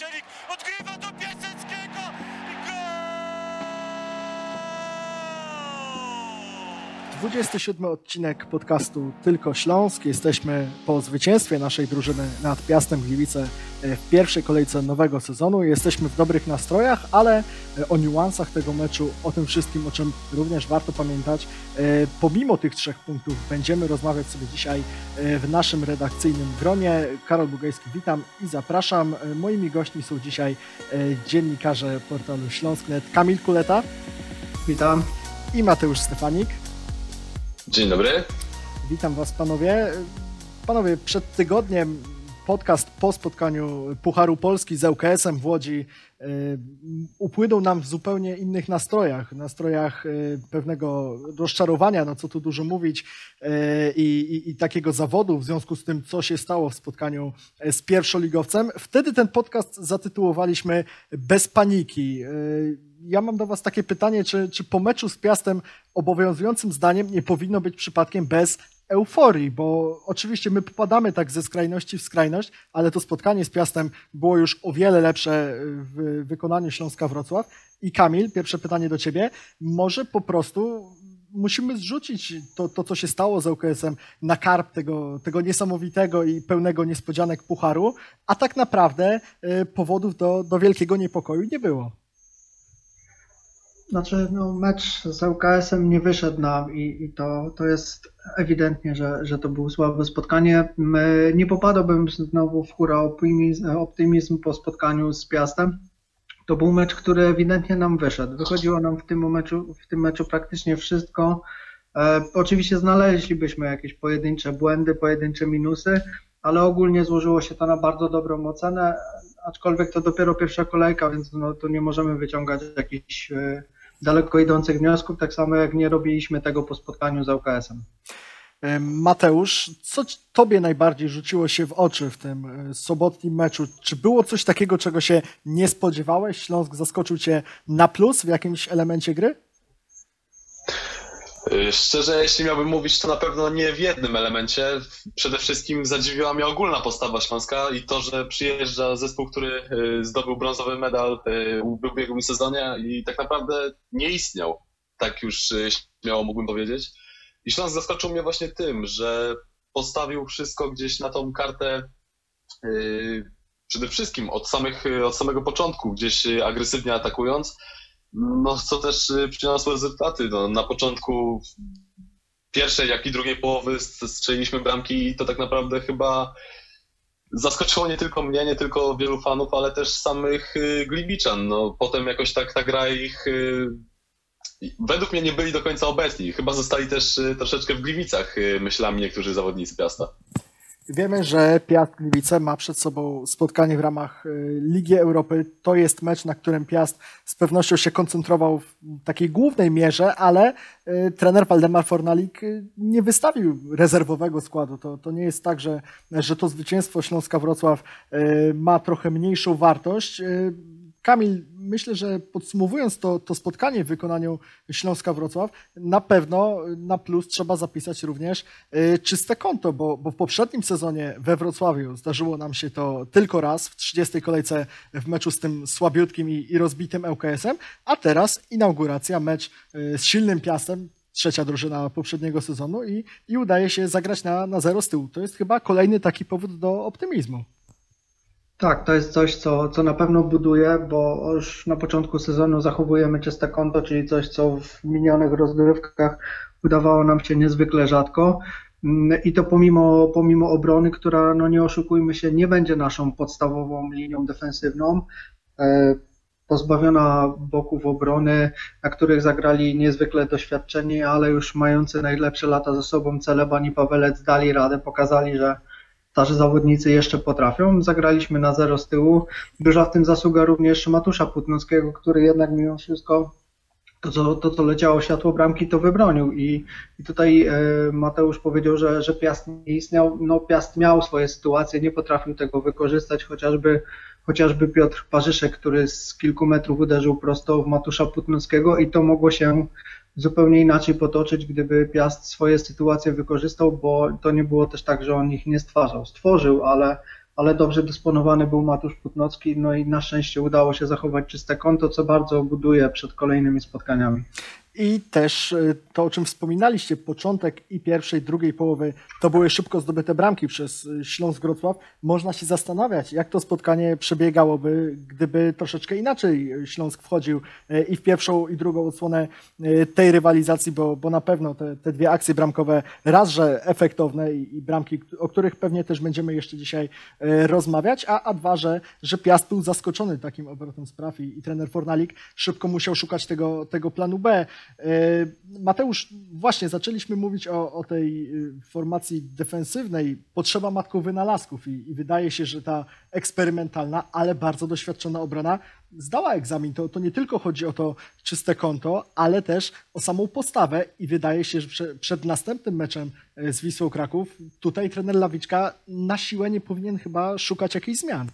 Szelik odgrywa do Piaseckiego 27 odcinek podcastu Tylko Śląsk. Jesteśmy po zwycięstwie naszej drużyny nad Piastem Gliwice e, w pierwszej kolejce nowego sezonu. Jesteśmy w dobrych nastrojach, ale e, o niuansach tego meczu, o tym wszystkim, o czym również warto pamiętać. E, Pomimo tych trzech punktów będziemy rozmawiać sobie dzisiaj w naszym redakcyjnym gronie. Karol Bugajski, witam i zapraszam. Moimi gośćmi są dzisiaj dziennikarze portalu Śląsk.net Kamil Kuleta. Witam. I Mateusz Stefanik. Dzień dobry. Witam Was panowie. Panowie, przed tygodniem podcast po spotkaniu Pucharu Polski z ŁKS-em w Łodzi y, upłynął nam w zupełnie innych nastrojach, nastrojach y, pewnego rozczarowania, no co tu dużo mówić, y, i, i, takiego zawodu w związku z tym, co się stało w spotkaniu z pierwszoligowcem. Wtedy ten podcast zatytułowaliśmy Bez paniki ja mam do Was takie pytanie, czy, czy po meczu z Piastem obowiązującym zdaniem nie powinno być przypadkiem bez euforii, bo oczywiście my popadamy tak ze skrajności w skrajność, ale to spotkanie z Piastem było już o wiele lepsze w wykonaniu Śląska Wrocław. I Kamil, pierwsze pytanie do Ciebie. Może po prostu musimy zrzucić to, to co się stało z ŁKS-em na karp tego, tego niesamowitego i pełnego niespodzianek pucharu, a tak naprawdę y, powodów do, do wielkiego niepokoju nie było. Znaczy, no, mecz z ŁKS-em nie wyszedł nam i, i, to, to jest ewidentnie, że, że to było słabe spotkanie. Nie popadałbym znowu w hura optymizm, optymizm po spotkaniu z Piastem. To był mecz, który ewidentnie nam wyszedł. Wychodziło nam w tym meczu, w tym meczu praktycznie wszystko. E, oczywiście znaleźlibyśmy jakieś pojedyncze błędy, pojedyncze minusy, ale ogólnie złożyło się to na bardzo dobrą ocenę, aczkolwiek to dopiero pierwsza kolejka, więc no, tu nie możemy wyciągać jakichś e, daleko idących wniosków, tak samo jak nie robiliśmy tego po spotkaniu z ŁKS-em. Mateusz, co Tobie najbardziej rzuciło się w oczy w tym e, sobotnim meczu? Czy było coś takiego, czego się nie spodziewałeś? Śląsk zaskoczył Cię na plus w jakimś elemencie gry? Y, szczerze, jeśli miałbym mówić, to na pewno nie w jednym elemencie. Przede wszystkim zadziwiła mnie ogólna postawa Śląska i to, że przyjeżdża zespół, który y, zdobył brązowy medal y, w ubiegłym sezonie i tak naprawdę nie istniał. Tak już śmiało mógłbym powiedzieć. I Śląsk zaskoczył mnie właśnie tym, że postawił wszystko gdzieś na tą kartę przede wszystkim od, samych, od samego początku, gdzieś agresywnie atakując no, co też y, przyniosło rezultaty. No, na początku pierwszej, jak i drugiej połowy strzeliliśmy bramki i to tak naprawdę chyba zaskoczyło nie tylko mnie, nie tylko wielu fanów, ale też samych y, Gliwiczan. No, potem jakoś tak ta gra ich y, według mnie nie byli do końca obecni. Chyba zostali też troszeczkę w Gliwicach myślami niektórzy zawodnicy Piasta. Wiemy, że Piast Gliwice ma przed sobą spotkanie w ramach y, Ligi Europy. To jest mecz, na którym Piast z pewnością się koncentrował w takiej głównej mierze, ale y, trener Waldemar Fornalik y, nie wystawił rezerwowego składu. To, to nie jest tak, że, że to zwycięstwo Śląska Wrocław ma trochę mniejszą wartość. Kamil, myślę, że podsumowując to, to spotkanie w wykonaniu Śląska-Wrocław, na pewno na plus trzeba zapisać również y, czyste konto, bo, bo w poprzednim sezonie we Wrocławiu zdarzyło nam się to tylko raz w 30. kolejce w meczu z tym słabiutkim i, i rozbitym ŁKS-em, a teraz inauguracja, mecz y, z silnym Piastem, trzecia drużyna poprzedniego sezonu i, i udaje się zagrać na, na zero z tyłu. To jest chyba kolejny taki powód do optymizmu. Tak, to jest coś, co, co na pewno buduje, bo już na początku sezonu zachowujemy czyste konto, czyli coś, co w minionych rozgrywkach udawało nam się niezwykle rzadko. Mm, I to pomimo, pomimo obrony, która, no nie oszukujmy się, nie będzie naszą podstawową linią defensywną. E, pozbawiona boków obrony, na których zagrali niezwykle doświadczeni, ale już mający najlepsze lata ze sobą Celeban i Pawelec dali radę, pokazali, że starzy zawodnicy jeszcze potrafią. Zagraliśmy na zero z tyłu. Duża w tym zasługa również Matusza Putnowskiego, który jednak mimo wszystko to, co, to, co leciało światło bramki, to wybronił. I, i tutaj e, Mateusz powiedział, że, że Piast nie istniał. No, Piast miał swoje sytuacje, nie potrafił tego wykorzystać, chociażby, chociażby Piotr Parzyszek, który z kilku metrów uderzył prosto w Matusza Putnowskiego i to mogło się zupełnie inaczej potoczyć, gdyby Piast swoje sytuacje wykorzystał, bo to nie było też tak, że on ich nie stwarzał. Stworzył, ale, ale dobrze dysponowany był Matusz Putnocki, no i na szczęście udało się zachować czyste konto, co bardzo buduje przed kolejnymi spotkaniami. I też e, to, o czym wspominaliście, początek i pierwszej, drugiej połowy, to były szybko zdobyte bramki przez e, Śląsk Wrocław. Można się zastanawiać, jak to spotkanie przebiegałoby, gdyby troszeczkę inaczej Śląsk wchodził e, i w pierwszą, i drugą odsłonę tej rywalizacji, bo, bo na pewno te, te dwie akcje bramkowe, raz, że efektowne i, i bramki, o których pewnie też będziemy jeszcze dzisiaj rozmawiać, a, a dwa, że, że Piast był zaskoczony takim obrotem spraw i, i trener Fornalik szybko musiał szukać tego, tego planu B. E, Mateusz, właśnie zaczęliśmy mówić o, o tej y, formacji defensywnej, potrzeba matką wynalazków i, i, wydaje się, że ta eksperymentalna, ale bardzo doświadczona obrona zdała egzamin. To, to nie tylko chodzi o to czyste konto, ale też o samą postawę i wydaje się, że przed, przed następnym meczem e, z Wisłą Kraków tutaj trener Lawiczka na siłę nie powinien chyba szukać jakichś zmian.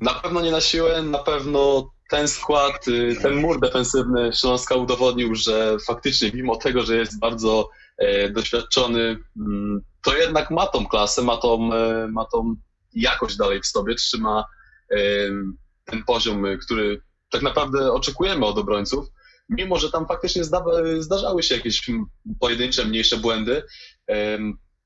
Na pewno nie na siłę, na pewno ten skład, y, ten mur defensywny Śląska udowodnił, że faktycznie mimo tego, że jest bardzo e, doświadczony, mm, to jednak ma tą klasę, ma tą, e, ma tą jakość dalej w sobie, trzyma e, ten poziom, który tak naprawdę oczekujemy od obrońców, mimo że tam faktycznie zdarzały się jakieś pojedyncze, mniejsze błędy.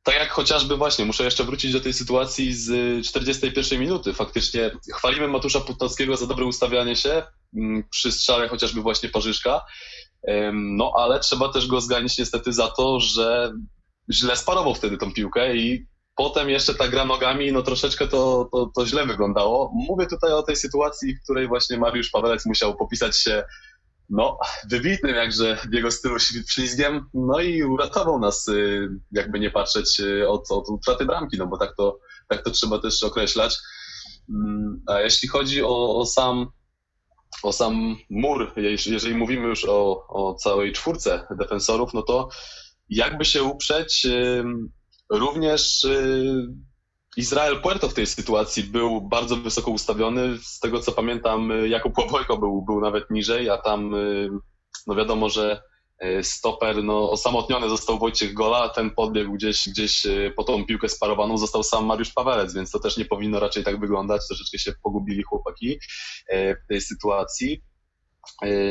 Tak jak chociażby właśnie, muszę jeszcze wrócić do tej sytuacji z 41 minuty. Faktycznie chwalimy Matusza Putnowskiego za dobre ustawianie się mm, przy strzale chociażby właśnie Parzyszka, no ale trzeba też go zganić niestety za to, że źle sparował wtedy tą piłkę i potem jeszcze ta gra nogami, no troszeczkę to, to, to źle wyglądało. Mówię tutaj o tej sytuacji, w której właśnie Mariusz Pawelec musiał popisać się no, wybitnym jakże w jego stylu ślizgiem, no i uratował nas, y, jakby nie patrzeć, y, od, od utraty bramki, no bo tak to, tak to trzeba też określać. Mm, a jeśli chodzi o, o sam o sam mur, jeżeli mówimy już o, o całej czwórce defensorów, no to jakby się uprzeć, również y, Izrael Puerto w tej sytuacji był bardzo wysoko ustawiony. Z tego co pamiętam, Jakub Łobojko był, był nawet niżej, a tam y, no wiadomo, że y, stoper no, osamotniony został Wojciech Gola, a ten podbiegł gdzieś, gdzieś y, po tą piłkę sparowaną został sam Mariusz Pawelec, więc to też nie powinno raczej tak wyglądać. Troszeczkę się pogubili chłopaki w tej sytuacji.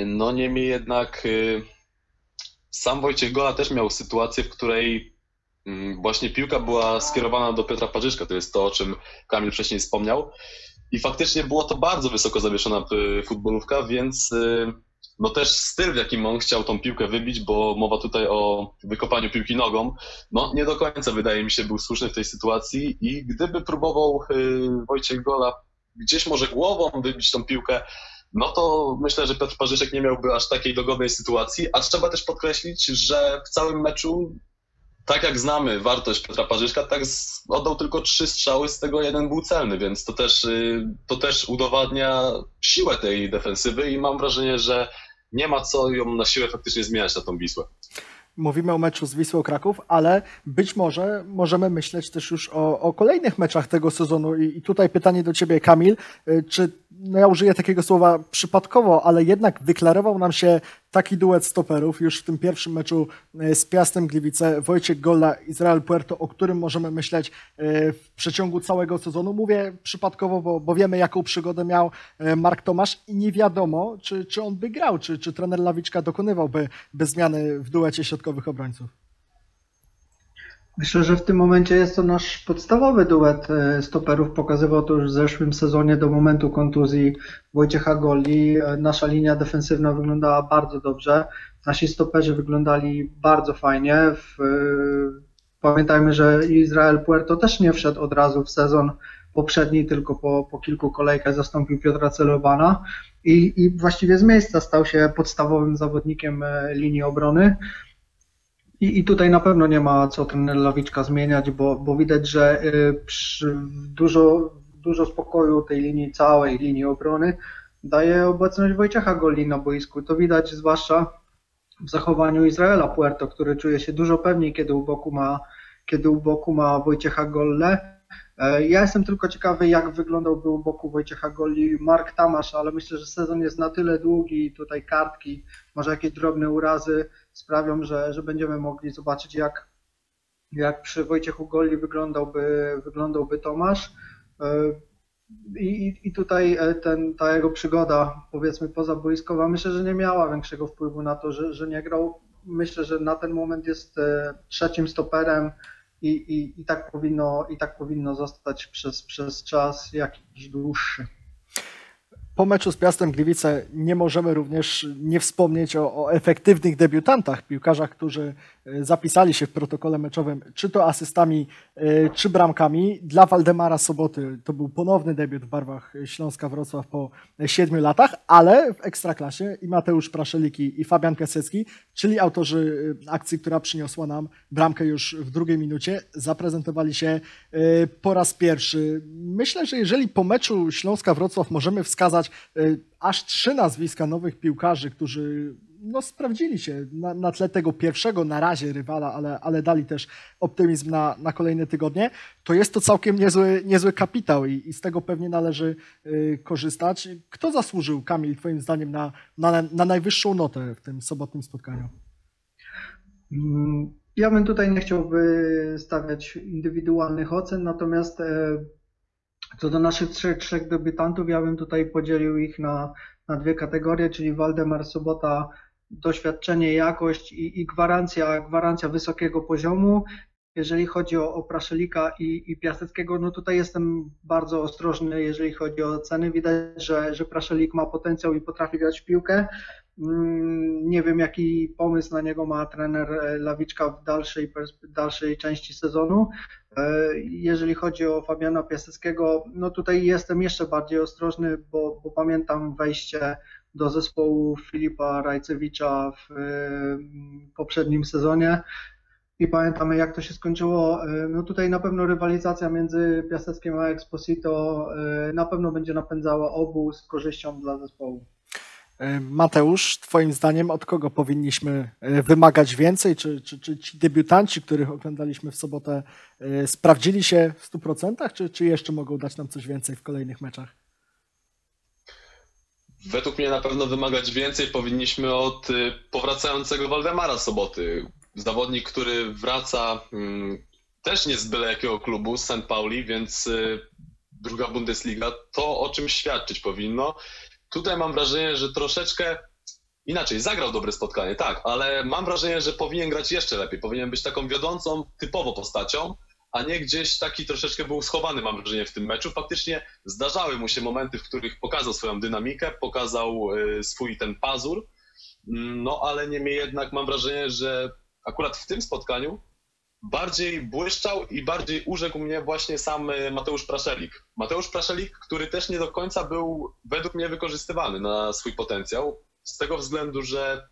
No niemniej jednak sam Wojciech Gola też miał sytuację, w której właśnie piłka była skierowana do Piotra Parzyszka, to jest to, o czym Kamil wcześniej wspomniał. I faktycznie było to bardzo wysoko zawieszona y, futbolówka, więc y, no też styl, w jakim on chciał tą piłkę wybić, bo mowa tutaj o wykopaniu piłki nogą, no nie do końca wydaje mi się był słuszny w tej sytuacji i gdyby próbował y, Wojciech Gola gdzieś może głową wybić tą piłkę, no to myślę, że Piotr Parzyszek nie miałby aż takiej dogodnej sytuacji, a trzeba też podkreślić, że w całym meczu tak jak znamy wartość Piotra Parzyszka, tak oddał tylko trzy strzały, z tego jeden był celny, więc to też, y, to też udowadnia siłę tej defensywy i mam wrażenie, że nie ma co ją na siłę faktycznie zmieniać na tą Wisłę. Mówimy o meczu z Wisłą Kraków, ale być może możemy myśleć też już o, o kolejnych meczach tego sezonu. I, I, tutaj pytanie do Ciebie, Kamil. Y, czy no ja użyję takiego słowa przypadkowo, ale jednak wyklarował nam się taki duet stoperów już w tym pierwszym meczu e, z Piastem Gliwice, Wojciech Golla, Izrael Puerto, o którym możemy myśleć e, w przeciągu całego sezonu. Mówię przypadkowo, bo, bo wiemy jaką przygodę miał e, Mark Tomasz i nie wiadomo, czy, czy on by grał, czy, czy trener Lawiczka dokonywałby bez zmiany w duecie środkowych obrońców. Myślę, że w tym momencie jest to nasz podstawowy duet e, stoperów. Pokazywał to już w zeszłym sezonie do momentu kontuzji Wojciecha Goli. E, nasza linia defensywna wyglądała bardzo dobrze. Nasi stoperzy wyglądali bardzo fajnie. E, pamiętajmy, że Izrael Puerto też nie wszedł od razu w sezon poprzedni, tylko po, po kilku kolejkach zastąpił Piotra Celowana i, i właściwie z miejsca stał się podstawowym zawodnikiem linii obrony. I, I tutaj na pewno nie ma co ten Lawiczka zmieniać, bo, bo widać, że y, dużo, dużo spokoju tej linii, całej linii obrony daje obecność Wojciecha Goli na boisku. To widać zwłaszcza w zachowaniu Izraela Puerto, który czuje się dużo pewniej, kiedy u boku ma, kiedy u boku ma Wojciecha Golle. E, ja jestem tylko ciekawy, jak wyglądałby u boku Wojciecha Goli Mark Tamasz, ale myślę, że sezon jest na tyle długi, tutaj kartki, może jakieś drobne urazy sprawią, że, że będziemy mogli zobaczyć, jak, jak przy Wojciechu Golli wyglądałby, wyglądałby Tomasz. I, I tutaj ten, ta jego przygoda, powiedzmy pozaboiskowa, myślę, że nie miała większego wpływu na to, że, że nie grał. Myślę, że na ten moment jest trzecim stoperem i, i, i, tak, powinno, i tak powinno zostać przez, przez czas jakiś dłuższy. Po meczu z Piastem Gliwice nie możemy również nie wspomnieć o, o, efektywnych debiutantach, piłkarzach, którzy zapisali się w protokole meczowym, czy to asystami, e, czy bramkami. Dla Waldemara Soboty to był ponowny debiut w barwach Śląska Wrocław po siedmiu latach, ale w Ekstraklasie i Mateusz Praszeliki i Fabian Piasecki, czyli autorzy e, akcji, która przyniosła nam bramkę już w drugiej minucie, zaprezentowali się po raz pierwszy. Myślę, że jeżeli po meczu Śląska Wrocław możemy wskazać aż trzy nazwiska nowych piłkarzy, którzy no, sprawdzili się na, na tle tego pierwszego na razie rywala, ale, ale dali też optymizm na, na kolejne tygodnie, to jest to całkiem niezły, niezły kapitał i, i z tego pewnie należy y, korzystać. Kto zasłużył, Kamil, Twoim zdaniem, na, na, na najwyższą notę w tym sobotnim spotkaniu? Mm, ja bym tutaj nie chciał wystawiać indywidualnych ocen, natomiast e, co do naszych trzech, trzech debiutantów, ja bym tutaj podzielił ich na, na dwie kategorie, czyli Waldemar Sobota, doświadczenie, jakość i, i gwarancja, gwarancja wysokiego poziomu. Jeżeli chodzi o, o Praszelika i, i Piaseckiego, no tutaj jestem bardzo ostrożny, jeżeli chodzi o ceny. Widać, że, że Praszelik ma potencjał i potrafi grać w piłkę. Mm, nie wiem, jaki pomysł na niego ma trener e, Lawiczka w dalszej, dalszej części sezonu. E, jeżeli chodzi o Fabiana Piaseckiego, no tutaj jestem jeszcze bardziej ostrożny, bo, bo pamiętam wejście do zespołu Filipa Rajcewicza w mm, poprzednim sezonie i pamiętamy jak to się skończyło. E, no tutaj na pewno rywalizacja między Piaseckiem a Exposito na pewno będzie napędzała obu z korzyścią dla zespołu. Mateusz, Twoim zdaniem od kogo powinniśmy wymagać więcej? Czy, czy, czy ci debiutanci, których oglądaliśmy w sobotę, sprawdzili się w 100%, czy, czy jeszcze mogą dać nam coś więcej w kolejnych meczach? Według mnie na pewno wymagać więcej powinniśmy od powracającego Waldemara Soboty. Zawodnik, który wraca mm, też nie z byle jakiego klubu, z St. Pauli, więc druga Bundesliga, to o czym świadczyć powinno. Tutaj mam wrażenie, że troszeczkę inaczej, zagrał dobre spotkanie, tak, ale mam wrażenie, że powinien grać jeszcze lepiej. Powinien być taką wiodącą, typowo postacią, a nie gdzieś taki troszeczkę był schowany, mam wrażenie, w tym meczu. Faktycznie zdarzały mu się momenty, w których pokazał swoją dynamikę, pokazał y, swój ten pazur, mm, no ale niemniej jednak mam wrażenie, że akurat w tym spotkaniu bardziej błyszczał i bardziej urzekł mnie właśnie sam e, Mateusz Praszelik. Mateusz Praszelik, który też nie do końca był według mnie wykorzystywany na swój potencjał, z tego względu, że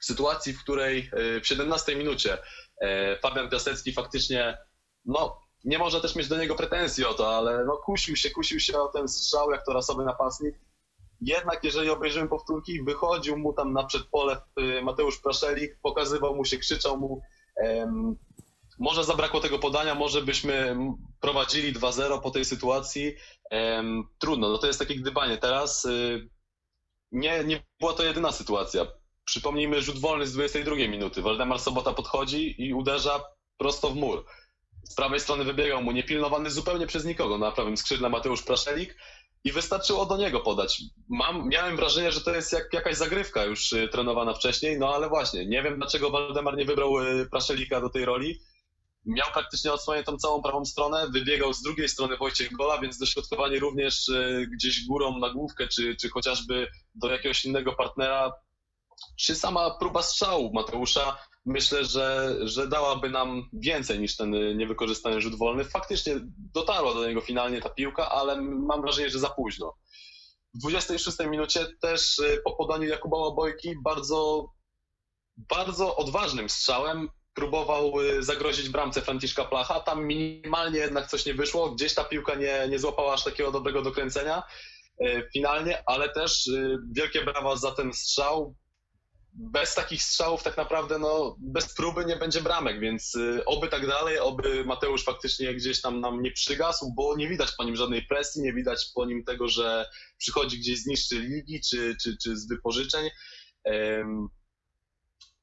w sytuacji, w której e, w 17 minucie Fabian Piasecki faktycznie, no nie może też mieć do niego pretensji o to, ale no kusił się, kusił się o ten strzał jak to rasowy napastnik. Jednak jeżeli obejrzymy powtórki, wychodził mu tam na przedpole Mateusz Praszelik, pokazywał mu się, krzyczał mu, może zabrakło tego podania, może byśmy prowadzili 2-0 po tej sytuacji. trudno, no to jest takie gdybanie. Teraz y, nie, nie była to jedyna sytuacja. Przypomnijmy rzut wolny z 22 minuty. Waldemar Sobota podchodzi i uderza prosto w mur. Z prawej strony wybiegał mu niepilnowany zupełnie przez nikogo. Na prawym skrzydle Mateusz Praszelik i wystarczyło do niego podać. Mam, miałem wrażenie, że to jest jak jakaś zagrywka już y, trenowana wcześniej, no ale właśnie, nie wiem dlaczego Waldemar nie wybrał y, Praszelika do tej roli. Miał praktycznie odsłoniętą całą prawą stronę, wybiegał z drugiej strony Wojciech Gola, więc dośrodkowanie również e, gdzieś górą na główkę, czy, czy chociażby do jakiegoś innego partnera, czy sama próba strzału Mateusza, myślę, że, że dałaby nam więcej niż ten niewykorzystany rzut wolny. Faktycznie dotarła do niego finalnie ta piłka, ale mam wrażenie, że za późno. W 26 minucie też e, po podaniu Jakuba Łabojki bardzo, bardzo odważnym strzałem próbował y, zagrozić bramce Franciszka Placha. Tam minimalnie jednak coś nie wyszło. Gdzieś ta piłka nie, nie złapała aż takiego dobrego dokręcenia y, finalnie, ale też y, wielkie brawa za ten strzał. Bez takich strzałów tak naprawdę no, bez próby nie będzie bramek, więc oby tak dalej, oby Mateusz faktycznie gdzieś tam nam nie przygasł, bo nie widać po nim żadnej presji, nie widać po nim tego, że przychodzi gdzieś z niższej ligi czy, czy, czy z wypożyczeń.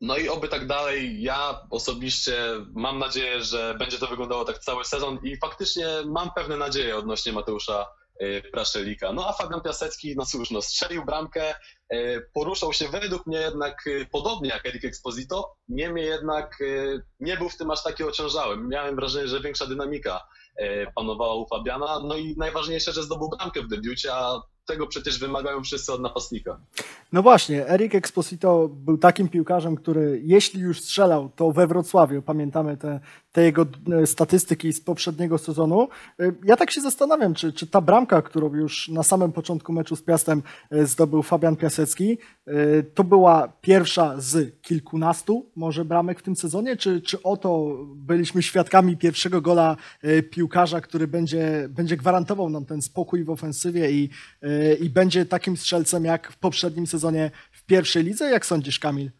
No i oby tak dalej. Ja osobiście mam nadzieję, że będzie to wyglądało tak cały sezon i faktycznie mam pewne nadzieje odnośnie Mateusza y, Praszelika. No a Fabian Piasecki, no cóż, no strzelił bramkę, y, poruszał się według mnie jednak y, podobnie jak Erik Exposito, niemniej jednak nie był w tym aż taki ociążały. Miałem wrażenie, że większa dynamika panowała u Fabiana, no i najważniejsze, że zdobył bramkę w debiucie, a tego przecież wymagają wszyscy od napastnika. No właśnie, Erik Exposito był takim piłkarzem, który jeśli już strzelał, to we Wrocławiu. Pamiętamy te, te jego e, statystyki z poprzedniego sezonu. E, ja tak się zastanawiam, czy, czy ta bramka, którą już na samym początku meczu z Piastem e, zdobył Fabian Piasecki, to była pierwsza z kilkunastu może bramek w tym sezonie, czy, czy oto byliśmy świadkami pierwszego gola piłkarza, który będzie, będzie gwarantował nam ten spokój w ofensywie i, i będzie takim strzelcem jak w poprzednim sezonie w pierwszej lidze? Jak sądzisz, Kamil?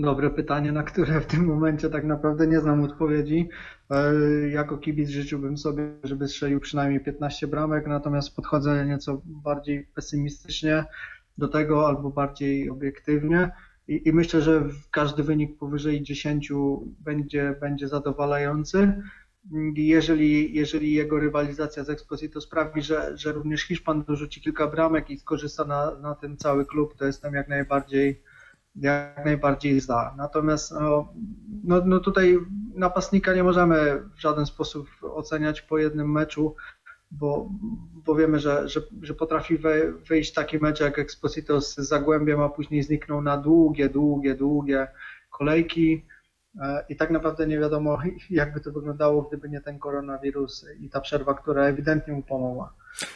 Dobre pytanie, na które w tym momencie tak naprawdę nie znam odpowiedzi. E, jako kibic życzyłbym sobie, żeby strzelił przynajmniej 15 bramek, natomiast podchodzę nieco bardziej pesymistycznie do tego albo bardziej obiektywnie. I, i myślę, że każdy wynik powyżej 10 będzie, będzie zadowalający jeżeli, jeżeli jego rywalizacja z Exposito sprawi, że, że również Hiszpan dorzuci kilka bramek i skorzysta na, na tym cały klub, to jestem jak najbardziej jak najbardziej za. Natomiast no, no, no tutaj napastnika nie możemy w żaden sposób oceniać po jednym meczu, bo, bo wiemy, że, że, że potrafi wyjść taki mecz jak Exposito z Zagłębiem, a później zniknął na długie, długie, długie kolejki. E, I tak naprawdę nie wiadomo, jak by to wyglądało, gdyby nie ten koronawirus i ta przerwa, która ewidentnie mu pomogła.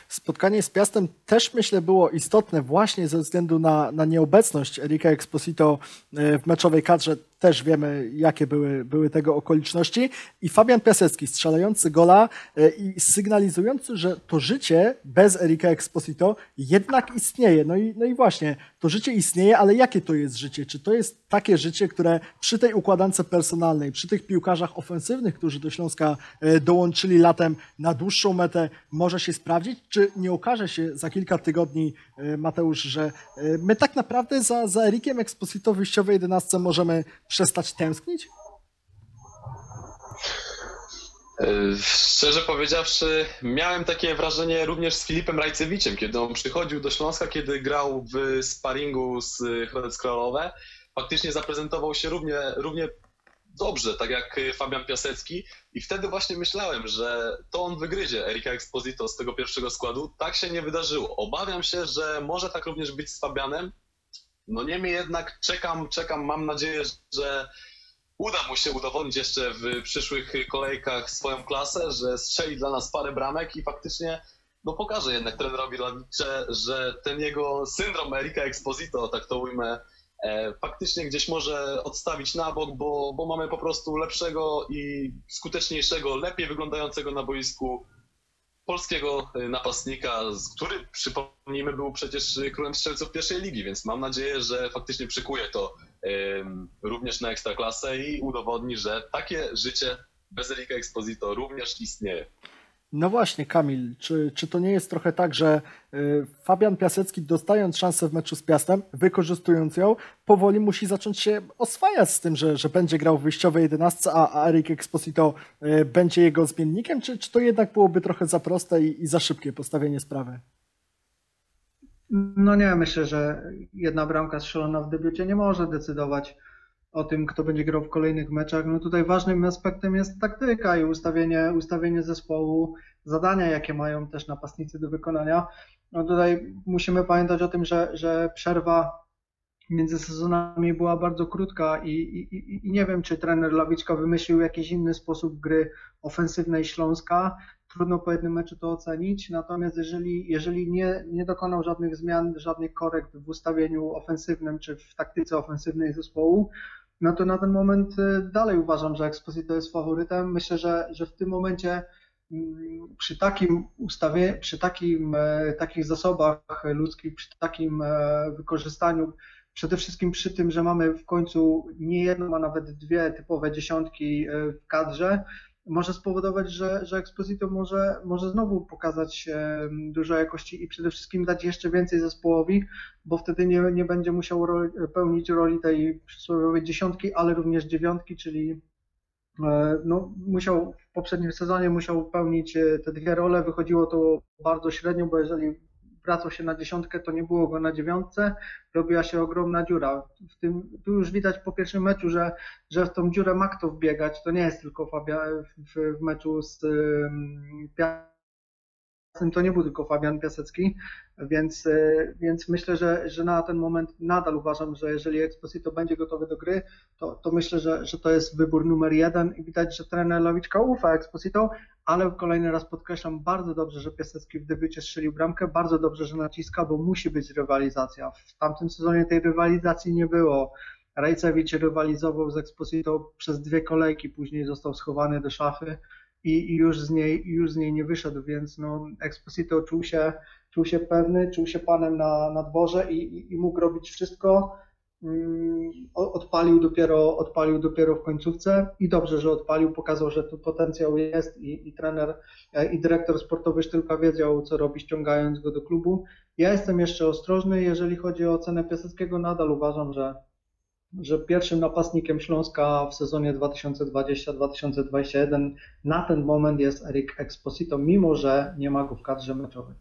Spotkanie z Piastem też myślę było istotne właśnie ze względu na, na nieobecność Erika Exposito e, w meczowej kadrze. Też wiemy, jakie były, były tego okoliczności. I Fabian Piasecki strzelający gola e, i sygnalizujący, że to życie bez Erika Exposito jednak istnieje. No i, no i właśnie, to życie istnieje, ale jakie to jest życie? Czy to jest takie życie, które przy tej układance personalnej, przy tych piłkarzach ofensywnych, którzy do Śląska e, dołączyli latem na dłuższą metę, może się sprawdzić? Czy nie okaże się za kilka tygodni, e, Mateusz, że my tak naprawdę za, za Erikiem Exposito w wyjściowej 11 możemy przestać tęsknić? Szczerze powiedziawszy, miałem takie wrażenie również z Filipem Rajcewiczem, kiedy on przychodził do Śląska, kiedy grał w sparingu z Hrodec Krolowe faktycznie zaprezentował się równie, równie dobrze, tak jak Fabian Piasecki i wtedy właśnie myślałem, że to on wygryzie Erika Exposito z tego pierwszego składu. Tak się nie wydarzyło. Obawiam się, że może tak również być z Fabianem. No niemniej jednak czekam, czekam, mam nadzieję, że uda mu się udowodnić jeszcze w przyszłych kolejkach swoją klasę, że strzeli dla nas parę bramek i faktycznie no pokaże jednak trenerowi Lawicze, że ten jego syndrom Erika Exposito, tak to ujmę, E, faktycznie gdzieś może odstawić na bok, bo, bo mamy po prostu lepszego i skuteczniejszego, lepiej wyglądającego na boisku polskiego e, napastnika, który przypomnijmy był przecież królem strzelców pierwszej ligi, więc mam nadzieję, że faktycznie przykuje to również na ekstraklasę i udowodni, że takie życie bez Erika Exposito również istnieje. No właśnie, Kamil, czy, czy to nie jest trochę tak, że y, Fabian Piasecki, dostając szansę w meczu z Piastem, wykorzystując ją, powoli musi zacząć się oswajać z tym, że, że będzie grał w wyjściowej 11, a, a Eric Exposito y, będzie jego zmiennikiem, czy, czy to jednak byłoby trochę za proste i, i za szybkie postawienie sprawy? No nie, myślę, że jedna bramka strzelona w debiucie nie może decydować o tym, kto będzie grał w kolejnych meczach. No tutaj ważnym aspektem jest taktyka i ustawienie, ustawienie zespołu, zadania, jakie mają też napastnicy do wykonania. No tutaj musimy pamiętać o tym, że, że przerwa między sezonami była bardzo krótka i, i, i nie wiem, czy trener Lawiczka wymyślił jakiś inny sposób gry ofensywnej Śląska. Trudno po jednym meczu to ocenić, natomiast jeżeli, jeżeli nie, nie dokonał żadnych zmian, żadnych korekt w ustawieniu ofensywnym czy w taktyce ofensywnej zespołu, no to na ten moment y, dalej uważam, że Exposito jest faworytem. Myślę, że, że w tym momencie mm, przy takim ustawie, przy takim, e, takich zasobach ludzkich, przy takim e, wykorzystaniu, przede wszystkim przy tym, że mamy w końcu nie jedną, a nawet dwie typowe dziesiątki e, w kadrze, może spowodować, że, że Exposito może, może znowu pokazać dużo jakości i przede wszystkim dać jeszcze więcej zespołowi, bo wtedy nie, nie będzie musiał roli, pełnić roli tej przysłowiowej dziesiątki, ale również dziewiątki, czyli e, no, musiał w poprzednim sezonie musiał pełnić e, te dwie role, wychodziło to bardzo średnio, bo jeżeli wracał się na dziesiątkę, to nie było go na dziewiątce, robiła się ogromna dziura. W tym, tu już widać po pierwszym meczu, że, że w tą dziurę ma kto wbiegać, to nie jest tylko Fabia w, w meczu z um, to nie był tylko Fabian Piasecki, więc, e, więc myślę, że, że na ten moment nadal uważam, że jeżeli Exposito będzie gotowy do gry, to, to myślę, że, że to jest wybór numer jeden i widać, że trener Lawiczka ufa Exposito, ale kolejny raz podkreślam, bardzo dobrze, że Piasecki w debiucie strzelił bramkę, bardzo dobrze, że naciska, bo musi być rywalizacja. W tamtym sezonie tej rywalizacji nie było. Rajcewicz rywalizował z Exposito przez dwie kolejki, później został schowany do szafy i, już, z niej, już z niej nie wyszedł, więc no, Exposito czuł się, czuł się pewny, czuł się panem na, na dworze i, i, i mógł robić wszystko. Mm, odpalił dopiero, odpalił dopiero w końcówce i dobrze, że odpalił, pokazał, że tu potencjał jest i, i trener e, i dyrektor sportowy tylko wiedział, co robi, ściągając go do klubu. Ja jestem jeszcze ostrożny, jeżeli chodzi o ocenę Piaseckiego, nadal uważam, że że pierwszym napastnikiem Śląska w sezonie 2020-2021 na ten moment jest Eric Exposito, mimo że nie ma go w kadrze meczowej.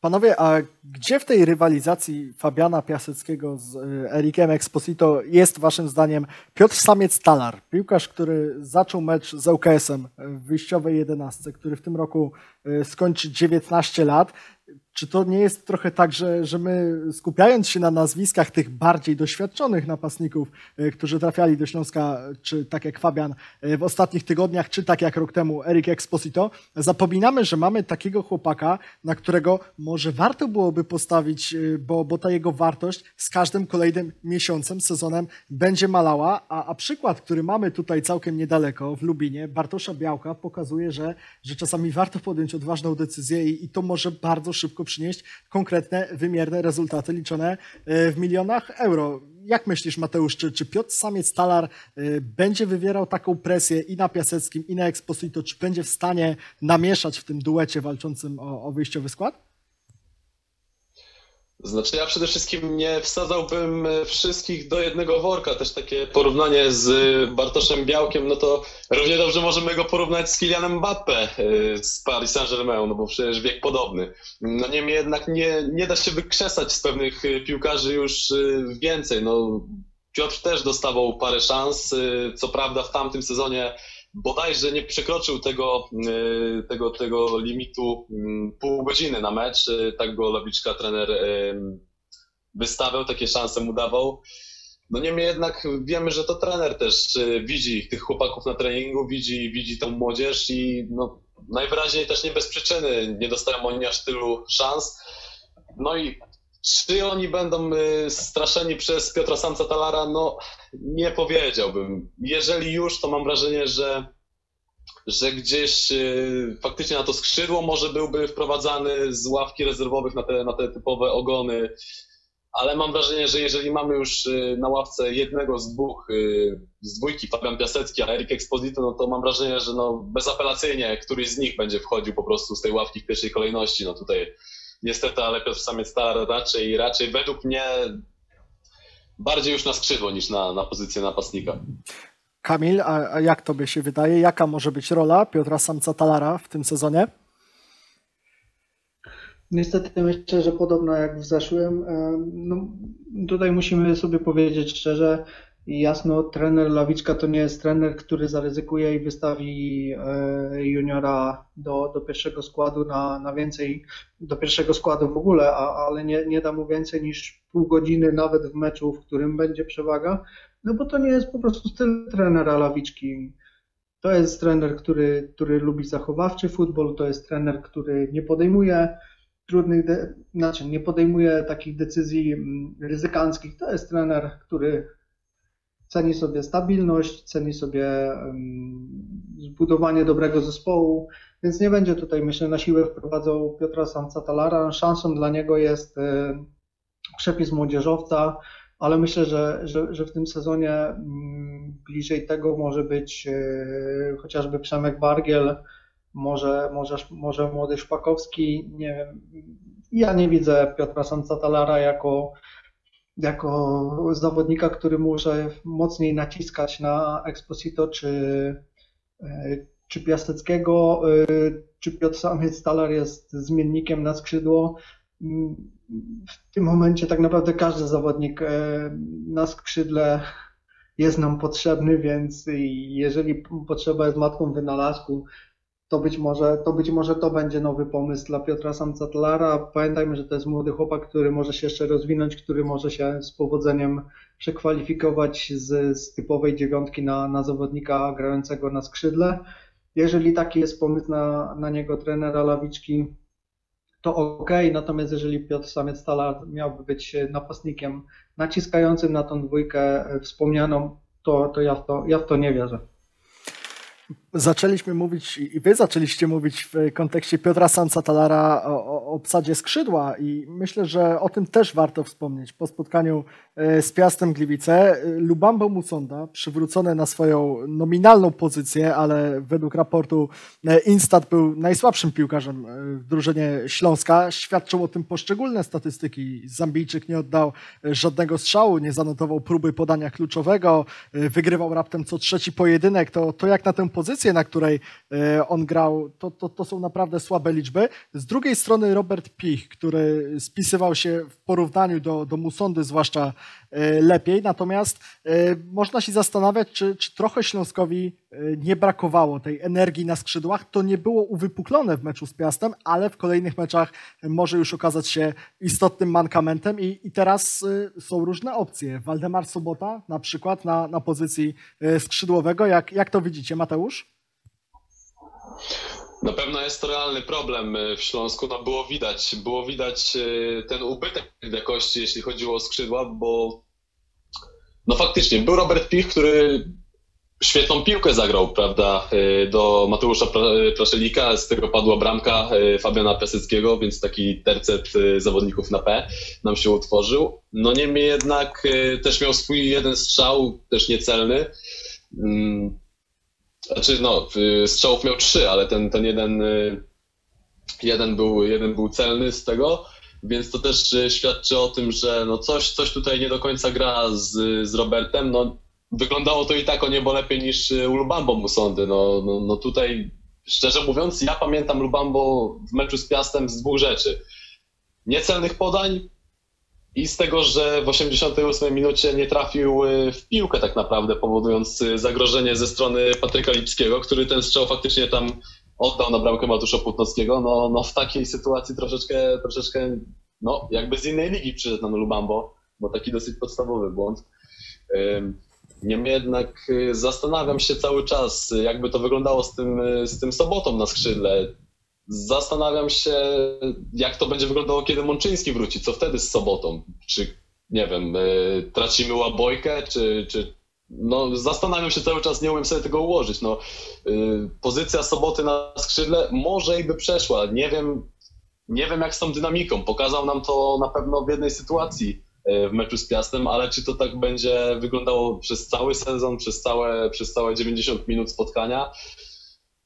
Panowie, a gdzie w tej rywalizacji Fabiana Piaseckiego z e, Erikiem Exposito jest waszym zdaniem Piotr Samiec-Talar, piłkarz, który zaczął mecz z ŁKS-em w wyjściowej 11, który w tym roku e, skończy 19 lat. Czy to nie jest trochę tak, że, że my skupiając się na nazwiskach tych bardziej doświadczonych napastników, e, którzy trafiali do Śląska, czy tak jak Fabian e, w ostatnich tygodniach, czy tak jak rok temu Erik Exposito, zapominamy, że mamy takiego chłopaka, na którego może warto byłoby postawić, e, bo, bo ta jego wartość z każdym kolejnym miesiącem, sezonem będzie malała, a, a przykład, który mamy tutaj całkiem niedaleko w Lubinie, Bartosza Białka, pokazuje, że, że czasami warto podjąć odważną decyzję i, i to może bardzo szybko przynieść konkretne, wymierne rezultaty liczone e, w milionach euro. Jak myślisz, Mateusz, czy, czy Piotr Samiec-Talar e, będzie wywierał taką presję i na Piaseckim, i na Exposito, czy będzie w stanie namieszać w tym duecie walczącym o, o wyjściowy skład? Znaczy ja przede wszystkim nie wsadzałbym e, wszystkich do jednego worka. Też takie porównanie z Bartoszem Białkiem, no to równie dobrze możemy go porównać z Kylianem Mbappe e, z Paris Saint-Germain, no bo przecież wiek podobny. No niemniej jednak nie, nie da się wykrzesać z pewnych e, piłkarzy już więcej. No, Piotr też dostawał parę szans. Co prawda w tamtym sezonie bodajże nie przekroczył tego, y, tego, tego limitu mm, pół godziny na mecz. Y, tak go Lawiczka trener y, wystawiał, takie szanse mu dawał. No niemniej jednak wiemy, że to trener też widzi tych chłopaków na treningu, widzi, widzi tą młodzież i no, najwyraźniej też nie bez przyczyny nie dostają oni aż tylu szans. No i czy oni będą y, straszeni przez Piotra Samca Talara? No, nie powiedziałbym. Jeżeli już, to mam wrażenie, że, że gdzieś y, faktycznie na to skrzydło może byłby wprowadzany z ławki rezerwowych na te, na te typowe ogony. Ale mam wrażenie, że jeżeli mamy już y, na ławce jednego z dwóch, z dwójki, Fabian Piasecki, a Erik Exposito, no to mam wrażenie, że no bezapelacyjnie któryś z nich będzie wchodził po prostu z tej ławki w pierwszej kolejności. No tutaj niestety, ale Piotr Samiec Star raczej, raczej według mnie bardziej już na skrzydło niż na, na pozycję napastnika. Kamil, a, a jak tobie się wydaje, jaka może być rola Piotra Samca Talara w tym sezonie? Niestety myślę, że podobno jak w zeszłym. No, tutaj musimy sobie powiedzieć szczerze, i jasno, trener Lawiczka to nie jest trener, który zaryzykuje i wystawi e, juniora do, do pierwszego składu na, na więcej, do pierwszego składu w ogóle, a, ale nie, nie da mu więcej niż pół godziny nawet w meczu, w którym będzie przewaga, no bo to nie jest po prostu styl trenera Lawiczki. To jest trener, który, który lubi zachowawczy futbol, to jest trener, który nie podejmuje trudnych, de- znaczy nie podejmuje takich decyzji mm, ryzykanckich. To jest trener, który ceni sobie stabilność, ceni sobie zbudowanie dobrego zespołu, więc nie będzie tutaj, myślę, na siłę wprowadzał Piotra Samca Talara. Szansą dla niego jest przepis młodzieżowca, ale myślę, że, że, że w tym sezonie mm, bliżej tego może być e, chociażby Przemek Bargiel, może, może, może młody Szpakowski, nie wiem. Ja nie widzę Piotra Sancatalara jako, jako zawodnika, który może mocniej naciskać na Exposito czy, e, czy Piasteckiego, e, czy Piotr Samiec Talar jest zmiennikiem na skrzydło. W tym momencie tak naprawdę każdy zawodnik e, na skrzydle jest nam potrzebny, więc jeżeli potrzeba jest matką wynalazku, to być może to, być może to będzie nowy pomysł dla Piotra Samcatlara. Pamiętajmy, że to jest młody chłopak, który może się jeszcze rozwinąć, który może się z powodzeniem przekwalifikować z, z typowej dziewiątki na, na zawodnika grającego na skrzydle. Jeżeli taki jest pomysł na, na niego trenera Lawiczki, to ok, natomiast jeżeli Piotr Samiec Stala miałby być napastnikiem naciskającym na tą dwójkę wspomnianą, to, to, ja, w to ja w to nie wierzę zaczęliśmy mówić i wy zaczęliście mówić w kontekście Piotra Sancatalara o, o obsadzie skrzydła i myślę, że o tym też warto wspomnieć. Po spotkaniu e, z Piastem Gliwice e, Lubambo Musonda, przywrócony na swoją nominalną pozycję, ale według raportu e, Instat był najsłabszym piłkarzem w drużynie Śląska. Świadczą o tym poszczególne statystyki. Zambijczyk nie oddał żadnego strzału, nie zanotował próby podania kluczowego, wygrywał raptem co trzeci pojedynek. To, to jak na tę pozycję, na której e, on grał, to, to, to są naprawdę słabe liczby. Z drugiej strony Robert Pich, który spisywał się w porównaniu do, do Musondy zwłaszcza lepiej, natomiast e, można się zastanawiać, czy, czy trochę Śląskowi nie brakowało tej energii na skrzydłach. To nie było uwypuklone w meczu z Piastem, ale w kolejnych meczach może już okazać się istotnym mankamentem i, i teraz są różne opcje. Waldemar Sobota na przykład na, na pozycji skrzydłowego. Jak, jak to widzicie, Mateusz? Na pewno jest to realny problem e, w Śląsku. No było widać, było widać e, ten ubytek jakości, jeśli chodziło o skrzydła, bo no faktycznie był Robert Pich, który świetną piłkę zagrał, prawda, e, do Mateusza Praszelika, z tego padła bramka Fabiana Piaseckiego, więc taki tercet zawodników na P nam się utworzył. No niemniej jednak też miał swój jeden strzał, też niecelny. Znaczy, no, strzałów miał trzy, ale ten, ten jeden, y, jeden, był, jeden był celny z tego, więc to też y, świadczy o tym, że no coś, coś tutaj nie do końca gra z, z Robertem. No, wyglądało to i tak o niebo lepiej niż y, u Lubambo Musondy. No, no, no tutaj, szczerze mówiąc, ja pamiętam Lubambo w meczu z Piastem z dwóch rzeczy. Niecelnych podań i z tego, że w 88 minucie nie trafił y, w piłkę tak naprawdę, powodując y, zagrożenie ze strony Patryka Lipskiego, który ten strzał faktycznie tam oddał na bramkę Matusza Płotnowskiego, no, no w takiej sytuacji troszeczkę, troszeczkę no jakby z innej ligi przyszedł na Lubambo, bo taki dosyć podstawowy błąd. Niemniej jednak y, zastanawiam się cały czas, jakby to wyglądało z tym, z tym sobotą na skrzydle. Zastanawiam się, jak to będzie wyglądało, kiedy Mączyński wróci. Co wtedy z sobotą? Czy, nie wiem, y, tracimy łabojkę, czy, czy. No, zastanawiam się cały czas, nie umiem sobie tego ułożyć. No, y, pozycja soboty na skrzydle może i by przeszła. Nie wiem, nie wiem, jak z tą dynamiką. Pokazał nam to na pewno w jednej sytuacji y, w meczu z Piastem, ale czy to tak będzie wyglądało przez cały sezon, przez całe, przez całe 90 minut spotkania?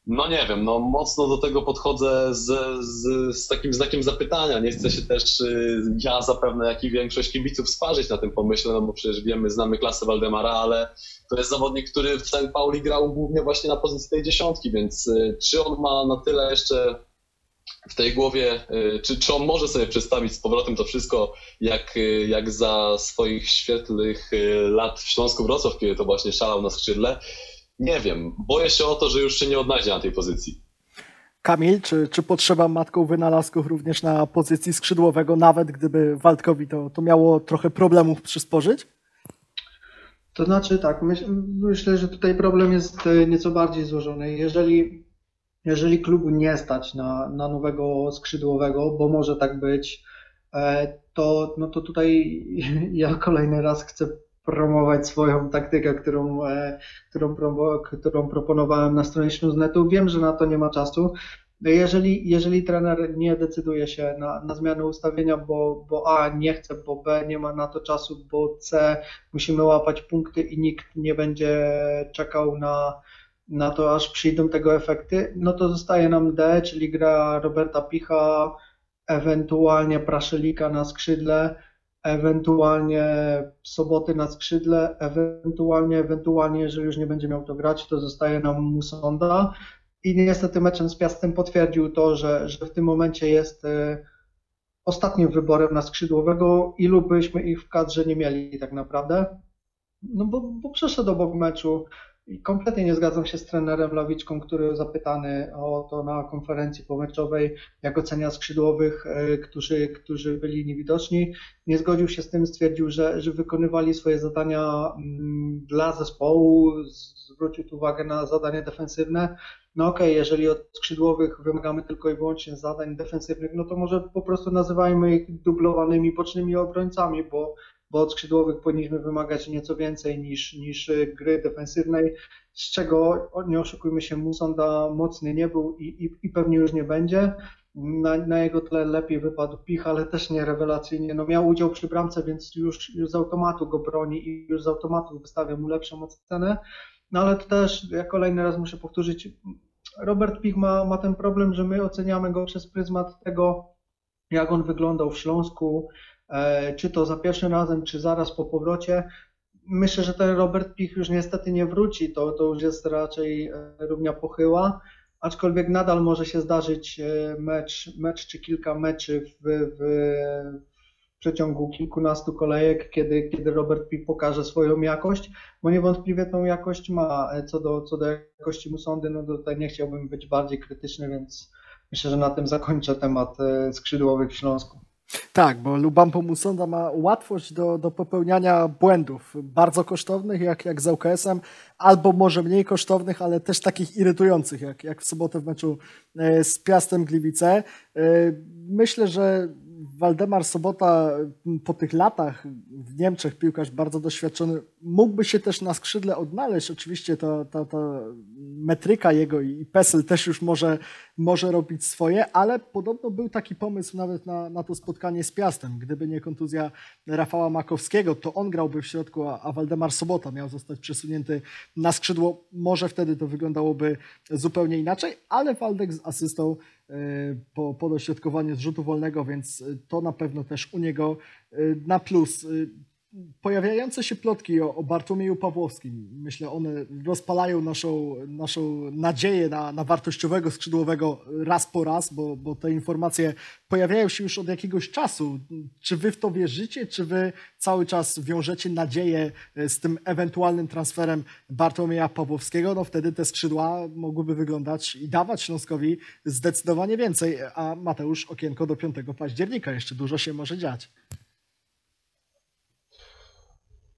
No nie wiem, no mocno do tego podchodzę z, z, z, takim znakiem zapytania. Nie chcę się też y, ja zapewne, jak i większość kibiców sparzyć na tym pomyśle, no bo przecież wiemy, znamy klasę Waldemara, ale to jest zawodnik, który w St. Pauli grał głównie właśnie na pozycji tej dziesiątki, więc y, czy on ma na tyle jeszcze w tej głowie, y, czy, czy on może sobie przedstawić z powrotem to wszystko, jak, jak za swoich świetlych lat w Śląsku Wrocław, kiedy to właśnie szalał na skrzydle, nie wiem. Boję się o to, że już się nie odnajdzie na tej pozycji. Kamil, czy, czy potrzeba matką wynalazków również na pozycji skrzydłowego, nawet gdyby Waldkowi to, to miało trochę problemów przysporzyć? To znaczy tak, myśl, myślę, że tutaj problem jest e, nieco bardziej złożony. Jeżeli, jeżeli klubu nie stać na, na nowego skrzydłowego, bo może tak być, e, to, no to tutaj ja kolejny raz chcę promować swoją taktykę, którą, e, którą, którą proponowałem na stronie Śluznetu. Wiem, że na to nie ma czasu. jeżeli, jeżeli trener nie decyduje się na, na zmianę ustawienia, bo, bo A nie chce, bo B nie ma na to czasu, bo C musimy łapać punkty i nikt nie będzie czekał na, na to, aż przyjdą tego efekty, no to zostaje nam D, czyli gra Roberta Picha, ewentualnie Praszelika na skrzydle, ewentualnie Soboty na skrzydle, ewentualnie, ewentualnie, jeżeli już nie będzie miał to grać, to zostaje nam Musonda. I niestety meczem z Piastem potwierdził to, że, że w tym momencie jest e, ostatnim wyborem na skrzydłowego, ilu byśmy ich w kadrze nie mieli tak naprawdę. No bo, bo przeszedł obok meczu, i kompletnie nie zgadzam się z trenerem Lawiczką, który zapytany o to na konferencji pomeczowej, jak ocenia skrzydłowych, e, którzy, którzy byli niewidoczni. Nie zgodził się z tym, stwierdził, że, że wykonywali swoje zadania mm, dla zespołu, zwrócił uwagę na zadania defensywne. No okej, okay, jeżeli od skrzydłowych wymagamy tylko i wyłącznie zadań defensywnych, no to może po prostu nazywajmy ich dublowanymi bocznymi obrońcami, bo bo od skrzydłowych powinniśmy wymagać nieco więcej niż, niż gry defensywnej, z czego, nie oszukujmy się, Musonda mocny nie był i, i, i pewnie już nie będzie. Na, na, jego tle lepiej wypadł Pich, ale też nie rewelacyjnie. No miał udział przy bramce, więc już, już z automatu go broni i już z automatu wystawia mu lepszą ocenę. No ale to też, ja kolejny raz muszę powtórzyć, Robert Pich ma, ma ten problem, że my oceniamy go przez pryzmat tego, jak on wyglądał w Śląsku, E, czy to za pierwszym razem, czy zaraz po powrocie. Myślę, że ten Robert Pich już niestety nie wróci, to, to już jest raczej e, równia pochyła, aczkolwiek nadal może się zdarzyć e, mecz, mecz czy kilka meczy w, w, w przeciągu kilkunastu kolejek, kiedy, kiedy Robert Pich pokaże swoją jakość, bo niewątpliwie tą jakość ma. Co do, co do jakości Musondy, no tutaj nie chciałbym być bardziej krytyczny, więc myślę, że na tym zakończę temat skrzydłowych w Śląsku. Tak, bo Lubampo Musonda ma łatwość do, do popełniania błędów, bardzo kosztownych, jak, jak z UKS-em, albo może mniej kosztownych, ale też takich irytujących, jak, jak w sobotę w meczu e, z Piastem Gliwice. E, myślę, że Waldemar Sobota po tych latach w Niemczech, piłkarz bardzo doświadczony, mógłby się też na skrzydle odnaleźć. Oczywiście ta, ta, ta metryka jego i PESEL też już może, może robić swoje, ale podobno był taki pomysł nawet na, na to spotkanie z Piastem. Gdyby nie kontuzja Rafała Makowskiego, to on grałby w środku, a, a Waldemar Sobota miał zostać przesunięty na skrzydło. Może wtedy to wyglądałoby zupełnie inaczej, ale Waldek z asystą e, po, po dośrodkowaniu z rzutu wolnego, więc to na pewno też u niego e, na plus pojawiające się plotki o, o Bartłomieju Pawłowskim, myślę, one rozpalają naszą, naszą nadzieję na, na wartościowego skrzydłowego raz po raz, bo, bo te informacje pojawiają się już od jakiegoś czasu. Czy wy w to wierzycie, czy wy cały czas wiążecie nadzieję e, z tym ewentualnym transferem Bartłomieja Pawłowskiego? No wtedy te skrzydła mogłyby wyglądać i dawać Śląskowi zdecydowanie więcej. A Mateusz, okienko do 5 października, jeszcze dużo się może dziać.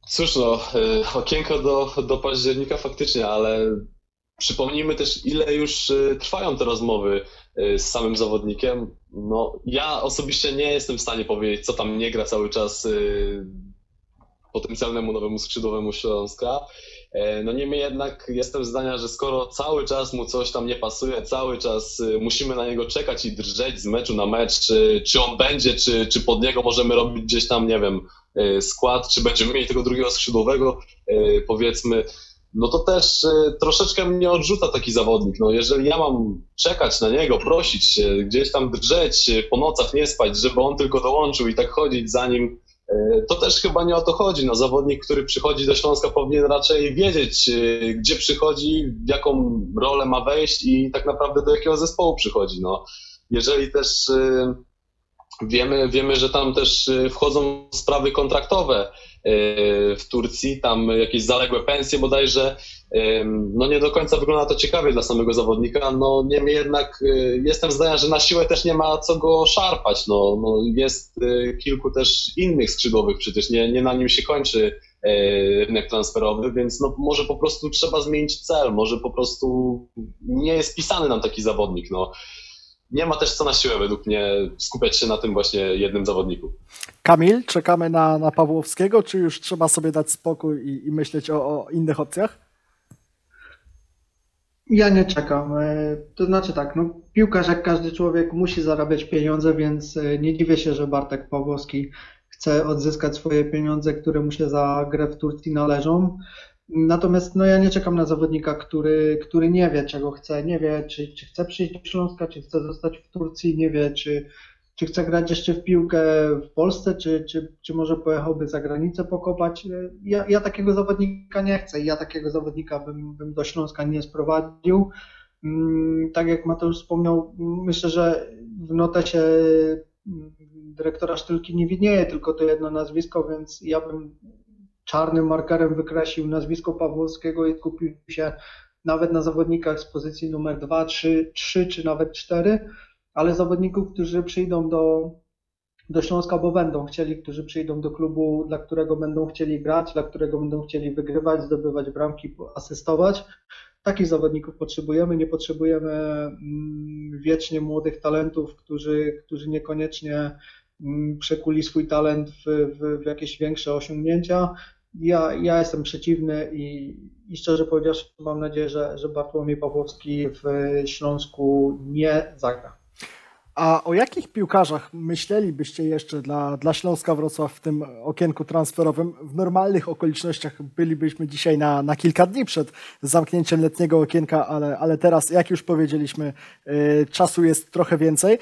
Cóż no, y, okienko do, do października faktycznie, ale przypomnijmy też, ile już y, trwają te rozmowy y, z samym zawodnikiem. No, ja osobiście nie jestem w stanie powiedzieć, co tam nie gra cały czas potencjalnemu nowemu skrzydłowemu Śląska. E, no niemniej jednak jestem zdania, że skoro cały czas mu coś tam nie pasuje, cały czas musimy na niego czekać i drżeć z meczu na mecz, czy, czy on będzie, czy, czy pod niego możemy robić gdzieś tam, nie wiem, skład, czy będziemy mieli tego drugiego skrzydłowego, e, powiedzmy, no to też e, troszeczkę mnie odrzuca taki zawodnik. No jeżeli ja mam czekać na niego, prosić się, gdzieś tam drżeć, po nocach nie spać, żeby on tylko dołączył i tak chodzić za nim, to też chyba nie o to chodzi. No, zawodnik, który przychodzi do Śląska powinien raczej wiedzieć, gdzie przychodzi, w jaką rolę ma wejść i tak naprawdę do jakiego zespołu przychodzi. No, jeżeli też Wiemy, wiemy, że tam też y, wchodzą sprawy kontraktowe y, w Turcji, tam jakieś zaległe pensje bodajże. No nie do końca wygląda to ciekawie dla samego zawodnika, no niemniej jednak y, jestem zdania, że na siłę też nie ma co go szarpać. No, no jest kilku też innych skrzydłowych przecież, nie, nie na nim się kończy rynek transferowy, więc no może po prostu trzeba zmienić cel, może po prostu nie jest pisany nam taki zawodnik. No nie ma też co na siłę według mnie skupiać się na tym właśnie jednym zawodniku. Kamil, czekamy na, na Pawłowskiego, czy już trzeba sobie dać spokój i, i myśleć o, o innych opcjach? Ja nie czekam. E, to znaczy tak, no, piłkarz jak każdy człowiek musi zarabiać pieniądze, więc e, nie dziwię się, że Bartek Pawłowski chce odzyskać swoje pieniądze, które mu się za grę w Turcji należą. Natomiast no, ja nie czekam na zawodnika, który, który nie wie, czego chce, nie wie, czy, czy chce przyjść do Śląska, czy chce zostać w Turcji, nie wie, czy, czy chce grać jeszcze w piłkę w Polsce, czy, czy, czy może pojechałby za granicę pokopać. Ja, ja takiego zawodnika nie chcę i ja takiego zawodnika bym, bym do Śląska nie sprowadził. Mm, tak jak Mateusz wspomniał, myślę, że w notesie mm, dyrektora Sztylki nie widnieje tylko to jedno nazwisko, więc ja bym czarnym markerem wykreślił nazwisko Pawłowskiego i skupił się nawet na zawodnikach z pozycji numer 2, 3, 3 czy nawet 4 ale zawodników, którzy przyjdą do, do Śląska, bo będą chcieli, którzy przyjdą do klubu, dla którego będą chcieli grać, dla którego będą chcieli wygrywać, zdobywać bramki, asystować. Takich zawodników potrzebujemy. Nie potrzebujemy mm, wiecznie młodych talentów, którzy, którzy niekoniecznie mm, przekuli swój talent w, w, w jakieś większe osiągnięcia. Ja, ja jestem przeciwny i, i szczerze powiedziawszy mam nadzieję, że, że Bartłomiej Pawłowski w Śląsku nie zagra. A o jakich piłkarzach myślelibyście jeszcze dla, dla Śląska Wrocław w tym okienku transferowym? W normalnych okolicznościach bylibyśmy dzisiaj na, na kilka dni przed zamknięciem letniego okienka, ale, ale teraz, jak już powiedzieliśmy, y, czasu jest trochę więcej.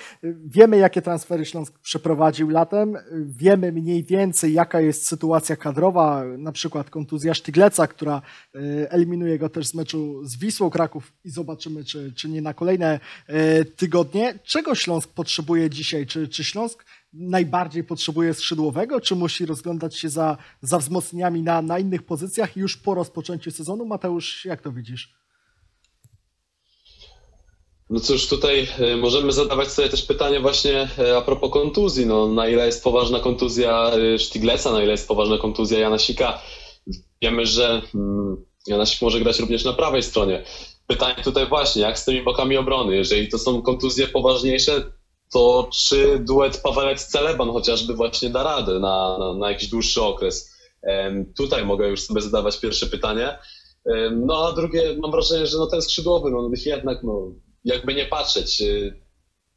Wiemy, jakie transfery Śląsk przeprowadził latem. Wiemy mniej więcej, jaka jest sytuacja kadrowa, na przykład kontuzja Sztygleca, która y, eliminuje go też z meczu z Wisłą Kraków i zobaczymy, czy, czy nie na kolejne y, tygodnie. Czego Śląsk Śląsk potrzebuje dzisiaj? Czy, czy Śląsk najbardziej potrzebuje skrzydłowego, czy musi rozglądać się za, za wzmocnieniami na, na innych pozycjach już po rozpoczęciu sezonu? Mateusz, jak to widzisz? No cóż, tutaj e, możemy zadawać sobie też pytanie właśnie e, a propos kontuzji. No, na ile jest poważna kontuzja e, Sztigleca, na ile jest poważna kontuzja Janasika. Wiemy, że mm, Janasik może grać również na prawej stronie. Pytanie tutaj właśnie, jak z tymi bokami obrony? Jeżeli to są kontuzje poważniejsze, to czy duet Pawelec-Celeban chociażby właśnie da radę na, na, na jakiś dłuższy okres? Tutaj mogę już sobie zadawać pierwsze pytanie. No a drugie, mam wrażenie, że no ten skrzydłowy, no jednak, no, jakby nie patrzeć, y,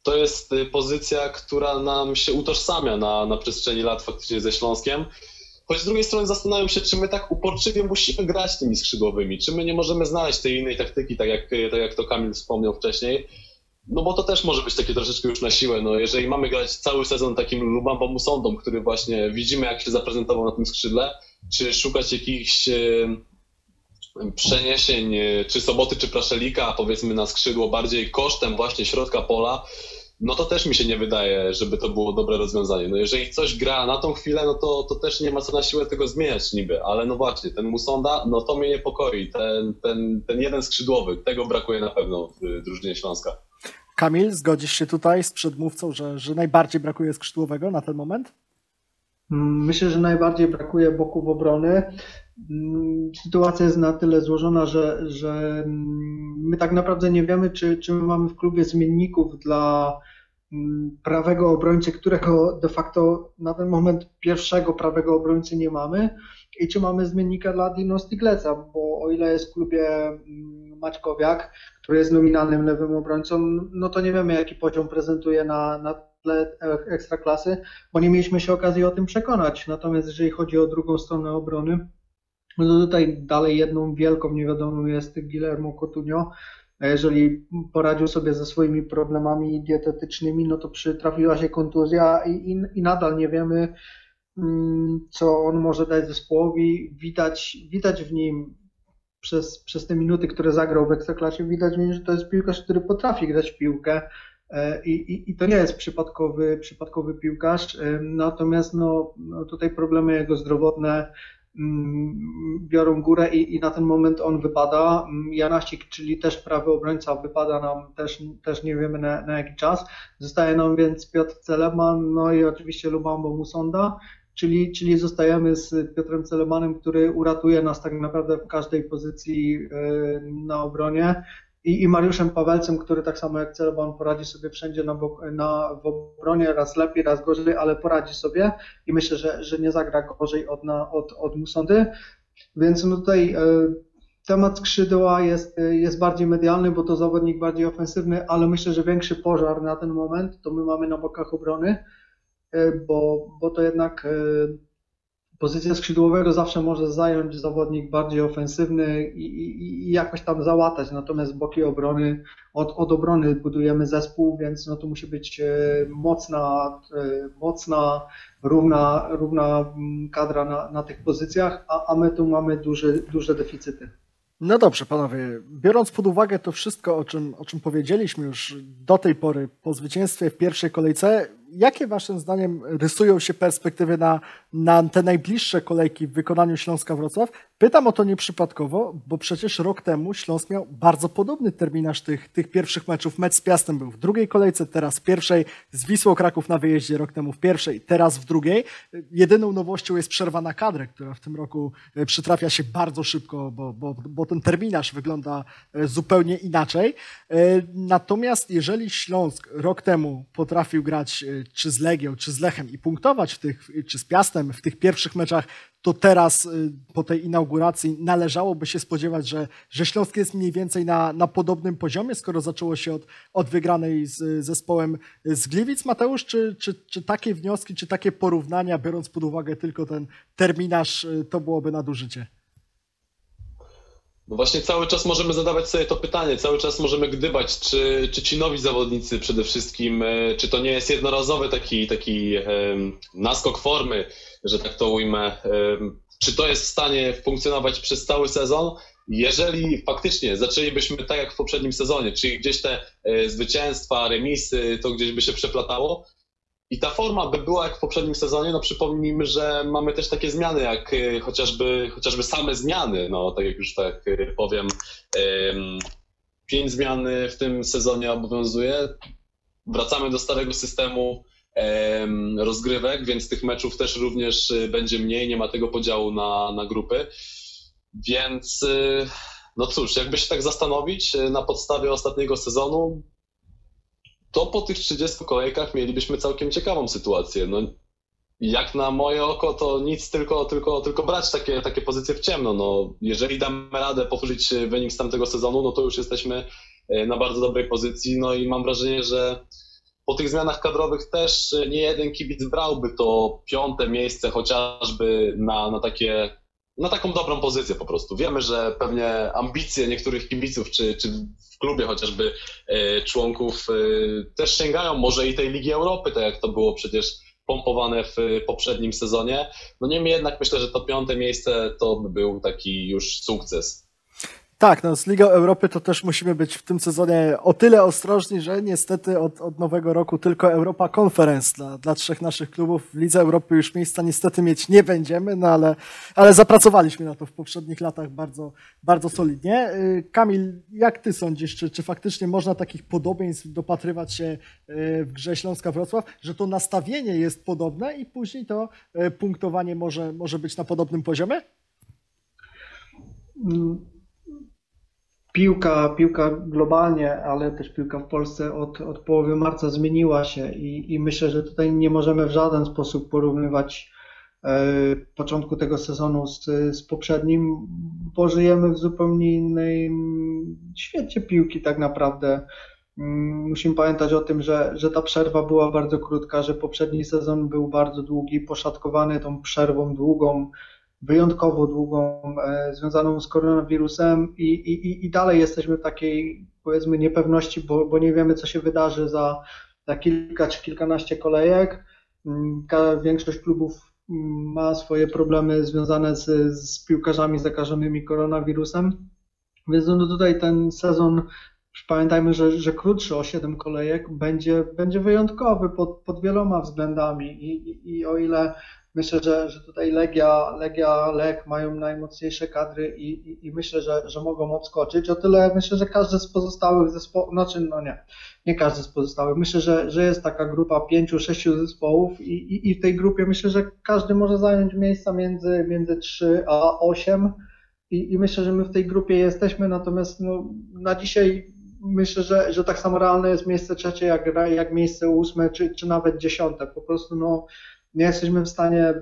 to jest y, pozycja, która nam się utożsamia na, na przestrzeni lat faktycznie ze Śląskiem. Choć z drugiej strony zastanawiam się, czy my tak uporczywie musimy grać tymi skrzydłowymi, czy my nie możemy znaleźć tej innej taktyki, tak jak, tak jak to Kamil wspomniał wcześniej. No bo to też może być takie troszeczkę już na siłę. No, jeżeli mamy grać cały sezon takim Lubamba Musondą, który właśnie widzimy, jak się zaprezentował na tym skrzydle, czy szukać jakichś e, przeniesień, e, czy Soboty, czy Praszelika, powiedzmy na skrzydło bardziej kosztem właśnie środka pola, no to też mi się nie wydaje, żeby to było dobre rozwiązanie. No jeżeli coś gra na tą chwilę, no to, to też nie ma co na siłę tego zmieniać niby, ale no właśnie, ten Musonda, no to mnie niepokoi. Ten, ten, ten jeden skrzydłowy, tego brakuje na pewno w drużynie Śląska. Kamil, zgodzisz się tutaj z przedmówcą, że, że najbardziej brakuje skrzydłowego na ten moment? Myślę, że najbardziej brakuje boków obrony. Sytuacja jest na tyle złożona, że, że my tak naprawdę nie wiemy, czy, czy my mamy w klubie zmienników dla mm, prawego obrońcy, którego de facto na ten moment pierwszego prawego obrońcy nie mamy i czy mamy zmiennika dla Dino Stigleca, bo o ile jest w klubie mm, Maćkowiak, który jest nominalnym lewym obrońcą, no to nie wiemy jaki poziom prezentuje na, na tle ekstraklasy, bo nie mieliśmy się okazji o tym przekonać. Natomiast jeżeli chodzi o drugą stronę obrony, no tutaj dalej jedną wielką niewiadomą jest Guillermo Coutinho. Jeżeli poradził sobie ze swoimi problemami dietetycznymi, no to przytrafiła się kontuzja i, i, i nadal nie wiemy, mm, co on może dać zespołowi. Widać, widać w nim przez, przez te minuty, które zagrał w Ekstraklasie, widać w nim, że to jest piłkarz, który potrafi grać w piłkę. E, I, i, I, to nie jest przypadkowy, przypadkowy piłkarz, e, natomiast no, no tutaj problemy jego zdrowotne biorą górę i, i na ten moment on wypada. Mm, Janasik, czyli też prawy obrońca, wypada nam też, też nie wiemy na, na jaki czas. Zostaje nam więc Piotr Celeman, no i oczywiście Lubambo Musonda, czyli, czyli zostajemy z Piotrem Celemanem, który uratuje nas tak naprawdę w każdej pozycji y, na obronie i, i Mariuszem Pawelcem, który tak samo jak Celban poradzi sobie wszędzie na, na, w obronie, raz lepiej, raz gorzej, ale poradzi sobie i myślę, że, że nie zagra gorzej od, na, od, od Musondy. Więc no tutaj e, temat skrzydła jest, jest bardziej medialny, bo to zawodnik bardziej ofensywny, ale myślę, że większy pożar na ten moment to my mamy na bokach obrony, bo, bo to jednak pozycję skrzydłowego zawsze może zająć zawodnik bardziej ofensywny i, i, i, jakoś tam załatać, natomiast boki obrony, od, od obrony budujemy zespół, więc no to musi być e, mocna, e, mocna równa, równa mm, kadra na, na tych pozycjach, a, a my tu mamy duże, duże deficyty. No dobrze, panowie. Biorąc pod uwagę to wszystko, o czym, o czym powiedzieliśmy już do tej pory po zwycięstwie w pierwszej kolejce, jakie waszym zdaniem rysują się perspektywy na, na te najbliższe kolejki w wykonaniu Śląska Wrocław? Pytam o to nieprzypadkowo, bo przecież rok temu Śląsk miał bardzo podobny terminarz tych, tych pierwszych meczów. Mecz z Piastem był w drugiej kolejce, teraz w pierwszej, z Wisłą Kraków na wyjeździe rok temu w pierwszej, teraz w drugiej. Jedyną nowością jest przerwa na kadrę, która w tym roku e, przytrafia się bardzo szybko, bo, bo, bo ten terminarz wygląda e, zupełnie inaczej. E, natomiast jeżeli Śląsk rok temu potrafił grać czy z Legią, czy z Lechem i punktować w tych, czy z Piastem w tych pierwszych meczach, to teraz y, po tej inauguracji należałoby się spodziewać, że, że Śląsk jest mniej więcej na, na podobnym poziomie, skoro zaczęło się od, od wygranej z zespołem z Gliwic. Mateusz, czy, czy, czy takie wnioski, czy takie porównania, biorąc pod uwagę tylko ten terminarz, y, to byłoby nadużycie? No właśnie cały czas możemy zadawać sobie to pytanie, cały czas możemy gdybać, czy, czy ci nowi zawodnicy przede wszystkim, e, czy to nie jest jednorazowy taki, taki naskok formy, że tak to ujmę, czy to jest w stanie funkcjonować przez cały sezon. Jeżeli faktycznie zaczęlibyśmy tak jak w poprzednim sezonie, czyli gdzieś te e, zwycięstwa, remisy, to gdzieś by się przeplatało, i ta forma by była jak w poprzednim sezonie, no przypomnijmy, że mamy też takie zmiany, jak y, chociażby, chociażby same zmiany, no tak jak już tak y, powiem, pięć zmian w tym sezonie obowiązuje. Wracamy do starego systemu rozgrywek, więc tych meczów też również y, będzie mniej, nie ma tego podziału na, na grupy. Więc no cóż, jakby się tak zastanowić na podstawie ostatniego sezonu, to po tych 30 kolejkach mielibyśmy całkiem ciekawą sytuację. No, jak na moje oko, to nic, tylko, tylko, tylko brać takie, takie pozycje w ciemno. No, jeżeli damy radę powtórzyć wynik z tamtego sezonu, no to już jesteśmy e, na bardzo dobrej pozycji. No i mam wrażenie, że po tych zmianach kadrowych też nie jeden kibic brałby to piąte miejsce chociażby na, na takie na taką dobrą pozycję po prostu. Wiemy, że pewnie ambicje niektórych kibiców, czy, czy w klubie chociażby e, członków e, też sięgają może i tej Ligi Europy, tak jak to było przecież pompowane w poprzednim sezonie. No niemniej jednak myślę, że to piąte miejsce to by był taki już sukces. Tak, no z Ligą Europy to też musimy być w tym sezonie o tyle ostrożni, że niestety od, od nowego roku tylko Europa Conference dla, dla trzech naszych klubów. W Lidze Europy już miejsca niestety mieć nie będziemy, no ale, ale zapracowaliśmy na to w poprzednich latach bardzo, bardzo solidnie. Y, Kamil, jak ty sądzisz, czy, czy faktycznie można takich podobieństw dopatrywać się y, w grze Śląska-Wrocław, że to nastawienie jest podobne i później to y, punktowanie może, może być na podobnym poziomie? Mm, piłka, piłka globalnie, ale też piłka w Polsce od, od połowy marca zmieniła się i, i myślę, że tutaj nie możemy w żaden sposób porównywać e, początku tego sezonu z, z poprzednim, bo żyjemy w zupełnie innym świecie piłki tak naprawdę. Mm, musimy pamiętać o tym, że, że ta przerwa była bardzo krótka, że poprzedni sezon był bardzo długi, poszatkowany tą przerwą długą, wyjątkowo długą, e, związaną z koronawirusem i, i, i dalej jesteśmy w takiej, powiedzmy, niepewności, bo, bo nie wiemy, co się wydarzy za, za kilka czy kilkanaście kolejek. Mm, większość klubów mm, ma swoje problemy związane z, z piłkarzami zakażonymi koronawirusem, więc no tutaj ten sezon Pamiętajmy, że, że krótszy o 7 kolejek będzie, będzie wyjątkowy pod, pod wieloma względami i, i, i o ile Myślę, że, że tutaj Legia, Legia, Lech mają najmocniejsze kadry i, i, i, myślę, że, że mogą odskoczyć. O tyle myślę, że każdy z pozostałych zespołów, znaczy no nie, nie każdy z pozostałych. Myślę, że, że jest taka grupa pięciu, sześciu zespołów i, i, i w tej grupie myślę, że każdy może zająć miejsca między, między 3 a 8 i, i myślę, że my w tej grupie jesteśmy, natomiast no, na dzisiaj myślę, że, że tak samo realne jest miejsce trzecie jak, jak miejsce ósme czy, czy nawet dziesiąte. Po prostu no, nie jesteśmy w stanie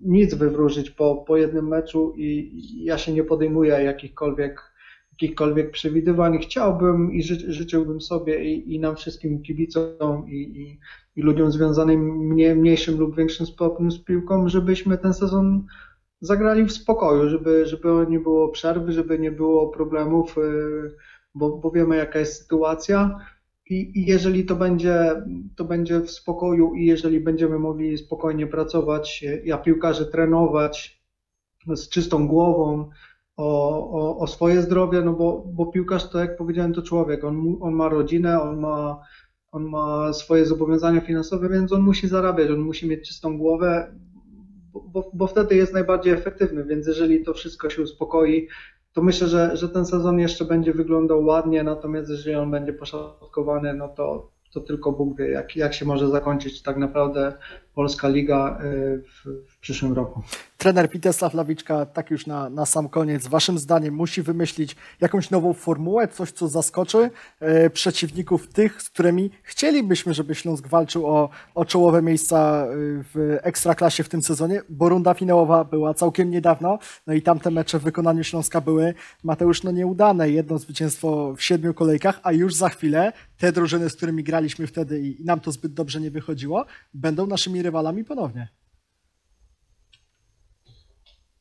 nic wywróżyć po, po jednym meczu i, ja się nie podejmuję jakichkolwiek, jakichkolwiek przewidywań. Chciałbym i ży, życzyłbym sobie i, i nam wszystkim kibicom i, i, i ludziom związanym mnie, mniejszym lub większym stopniu z piłką, żebyśmy ten sezon zagrali w spokoju, żeby, żeby nie było przerwy, żeby nie było problemów, y, bo, bo wiemy jaka jest sytuacja. I, I, jeżeli to będzie, to będzie w spokoju i jeżeli będziemy mogli spokojnie pracować, ja piłkarze trenować z czystą głową o, o, o swoje zdrowie, no bo, bo piłkarz to jak powiedziałem to człowiek, on, on ma rodzinę, on ma, on ma swoje zobowiązania finansowe, więc on musi zarabiać, on musi mieć czystą głowę, bo, bo wtedy jest najbardziej efektywny, więc jeżeli to wszystko się uspokoi, to myślę, że, że ten sezon jeszcze będzie wyglądał ładnie, natomiast jeżeli on będzie poszatkowany, no to, to tylko Bóg wie, jak, jak się może zakończyć tak naprawdę Polska Liga y, w, w przyszłym roku. Trener Witesław Lawiczka, tak już na, na sam koniec, waszym zdaniem musi wymyślić jakąś nową formułę, coś co zaskoczy e, przeciwników tych, z którymi chcielibyśmy, żeby Śląsk walczył o, o czołowe miejsca e, w Ekstraklasie w tym sezonie, bo runda finałowa była całkiem niedawno, no i tamte mecze w wykonaniu Śląska były, Mateusz, no nieudane, jedno zwycięstwo w siedmiu kolejkach, a już za chwilę te drużyny, z którymi graliśmy wtedy i nam to zbyt dobrze nie wychodziło, będą naszymi rywalami ponownie.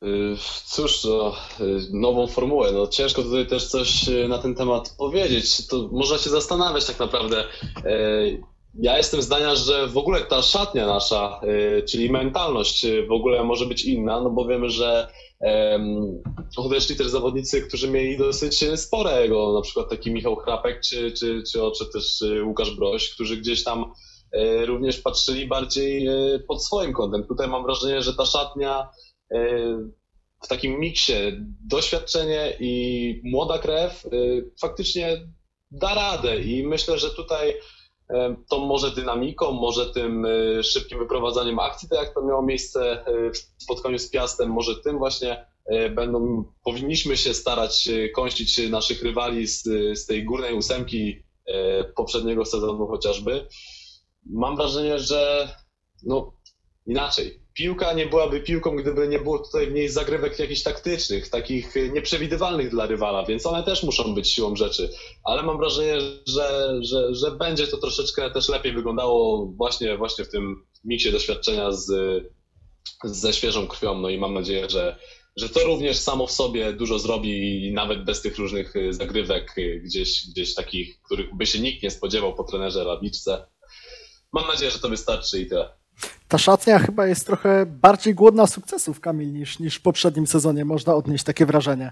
Y, cóż, no, y, nową formułę. No, ciężko tutaj też coś y, na ten temat powiedzieć. To można się zastanawiać tak naprawdę. Ja jestem zdania, że w ogóle ta szatnia nasza, czyli mentalność w ogóle może być inna, no bo wiemy, że odeszli też zawodnicy, którzy mieli dosyć spore ego, na przykład taki Michał Chrapek czy, czy, czy, czy też Łukasz Broś, którzy gdzieś tam również patrzyli bardziej pod swoim kątem. Tutaj mam wrażenie, że ta szatnia w takim miksie doświadczenie i młoda krew faktycznie da radę i myślę, że tutaj tą może dynamiką, może tym szybkim wyprowadzaniem akcji, tak jak to miało miejsce w spotkaniu z Piastem, może tym właśnie będą, powinniśmy się starać kąścić naszych rywali z, z tej górnej ósemki poprzedniego sezonu chociażby. Mam wrażenie, że no inaczej, piłka nie byłaby piłką, gdyby nie było tutaj w niej zagrywek jakichś taktycznych, takich nieprzewidywalnych dla rywala, więc one też muszą być siłą rzeczy. Ale mam wrażenie, że, że, że będzie to troszeczkę też lepiej wyglądało właśnie, właśnie w tym miksie doświadczenia z, ze świeżą krwią. No i mam nadzieję, że, że to również samo w sobie dużo zrobi, nawet bez tych różnych zagrywek gdzieś, gdzieś takich, których by się nikt nie spodziewał po trenerze Lawiczce. Mam nadzieję, że to wystarczy i tyle ta szatnia chyba jest trochę bardziej głodna sukcesów, Kamil, niż, niż w poprzednim sezonie. Można odnieść takie wrażenie.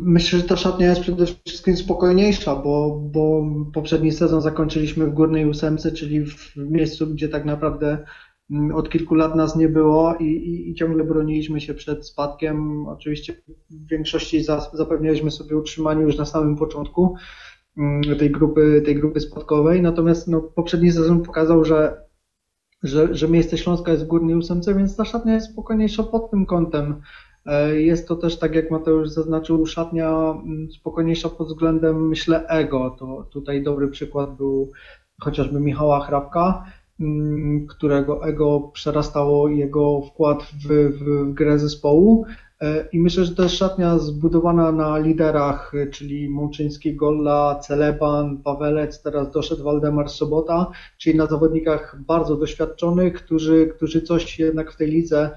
Myślę, że ta szatnia jest przede wszystkim spokojniejsza, bo, bo poprzedni sezon zakończyliśmy w górnej ósemce, czyli w miejscu, gdzie tak naprawdę od kilku lat nas nie było i, i, i ciągle broniliśmy się przed spadkiem. Oczywiście w większości zapewnialiśmy sobie utrzymanie już na samym początku. Mm, tej grupy, tej grupy spadkowej. Natomiast no, poprzedni sezon pokazał, że, że, że miejsce Śląska jest w górnej ósemce, więc ta szatnia jest spokojniejsza pod tym kątem. E, jest to też, tak jak Mateusz zaznaczył, szatnia mm, spokojniejsza pod względem, myślę, ego. To tutaj dobry przykład był chociażby Michała Hrabka, mm, którego ego przerastało jego wkład w, w, w grę zespołu. E, I myślę, że to jest szatnia zbudowana na liderach, e, czyli Mączyński, Golla, Celeban, Pawelec, teraz doszedł Waldemar Sobota, czyli na zawodnikach bardzo doświadczonych, którzy, którzy coś jednak w tej lidze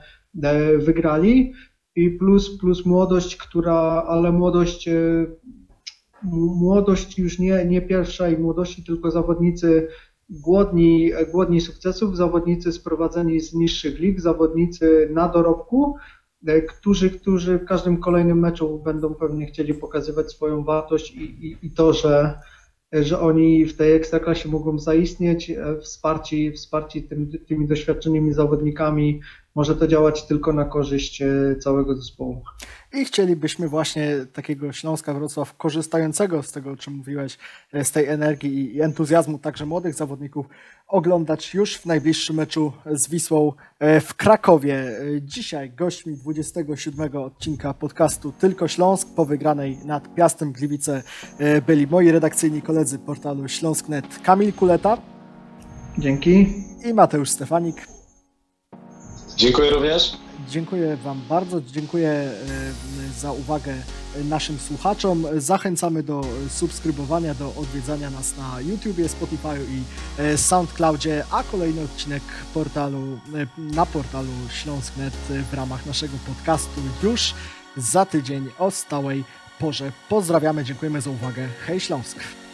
e, wygrali. I plus, plus młodość, która, ale młodość, młodość już nie, nie pierwszej młodości, tylko zawodnicy głodni, głodni sukcesów, zawodnicy sprowadzeni z niższych lig, zawodnicy na dorobku, którzy, którzy w każdym kolejnym meczu będą pewnie chcieli pokazywać swoją wartość i, i, i to, że, że oni w tej ekstraklasie mogą zaistnieć, e, wsparci, wsparci tym, tymi doświadczonymi zawodnikami, może to działać tylko na korzyść e, całego zespołu. I chcielibyśmy właśnie takiego Śląska Wrocław, korzystającego z tego, o czym mówiłeś, z tej energii i entuzjazmu także młodych zawodników, oglądać już w najbliższym meczu z Wisłą e, w Krakowie. Dzisiaj gośćmi 27 odcinka podcastu Tylko Śląsk po wygranej nad Piastem Gliwice e, byli moi redakcyjni koledzy portalu Śląsk.net Kamil Kuleta Dzięki. i Mateusz Stefanik. Dziękuję również. Dziękuję Wam bardzo. Dziękuję e, za uwagę naszym słuchaczom. Zachęcamy do subskrybowania, do odwiedzania nas na YouTubie, Spotify i e, SoundCloudzie, a kolejny odcinek portalu, e, na portalu Śląsk.net w ramach naszego podcastu już za tydzień o stałej porze. Pozdrawiamy, dziękujemy za uwagę. Hej Śląsk!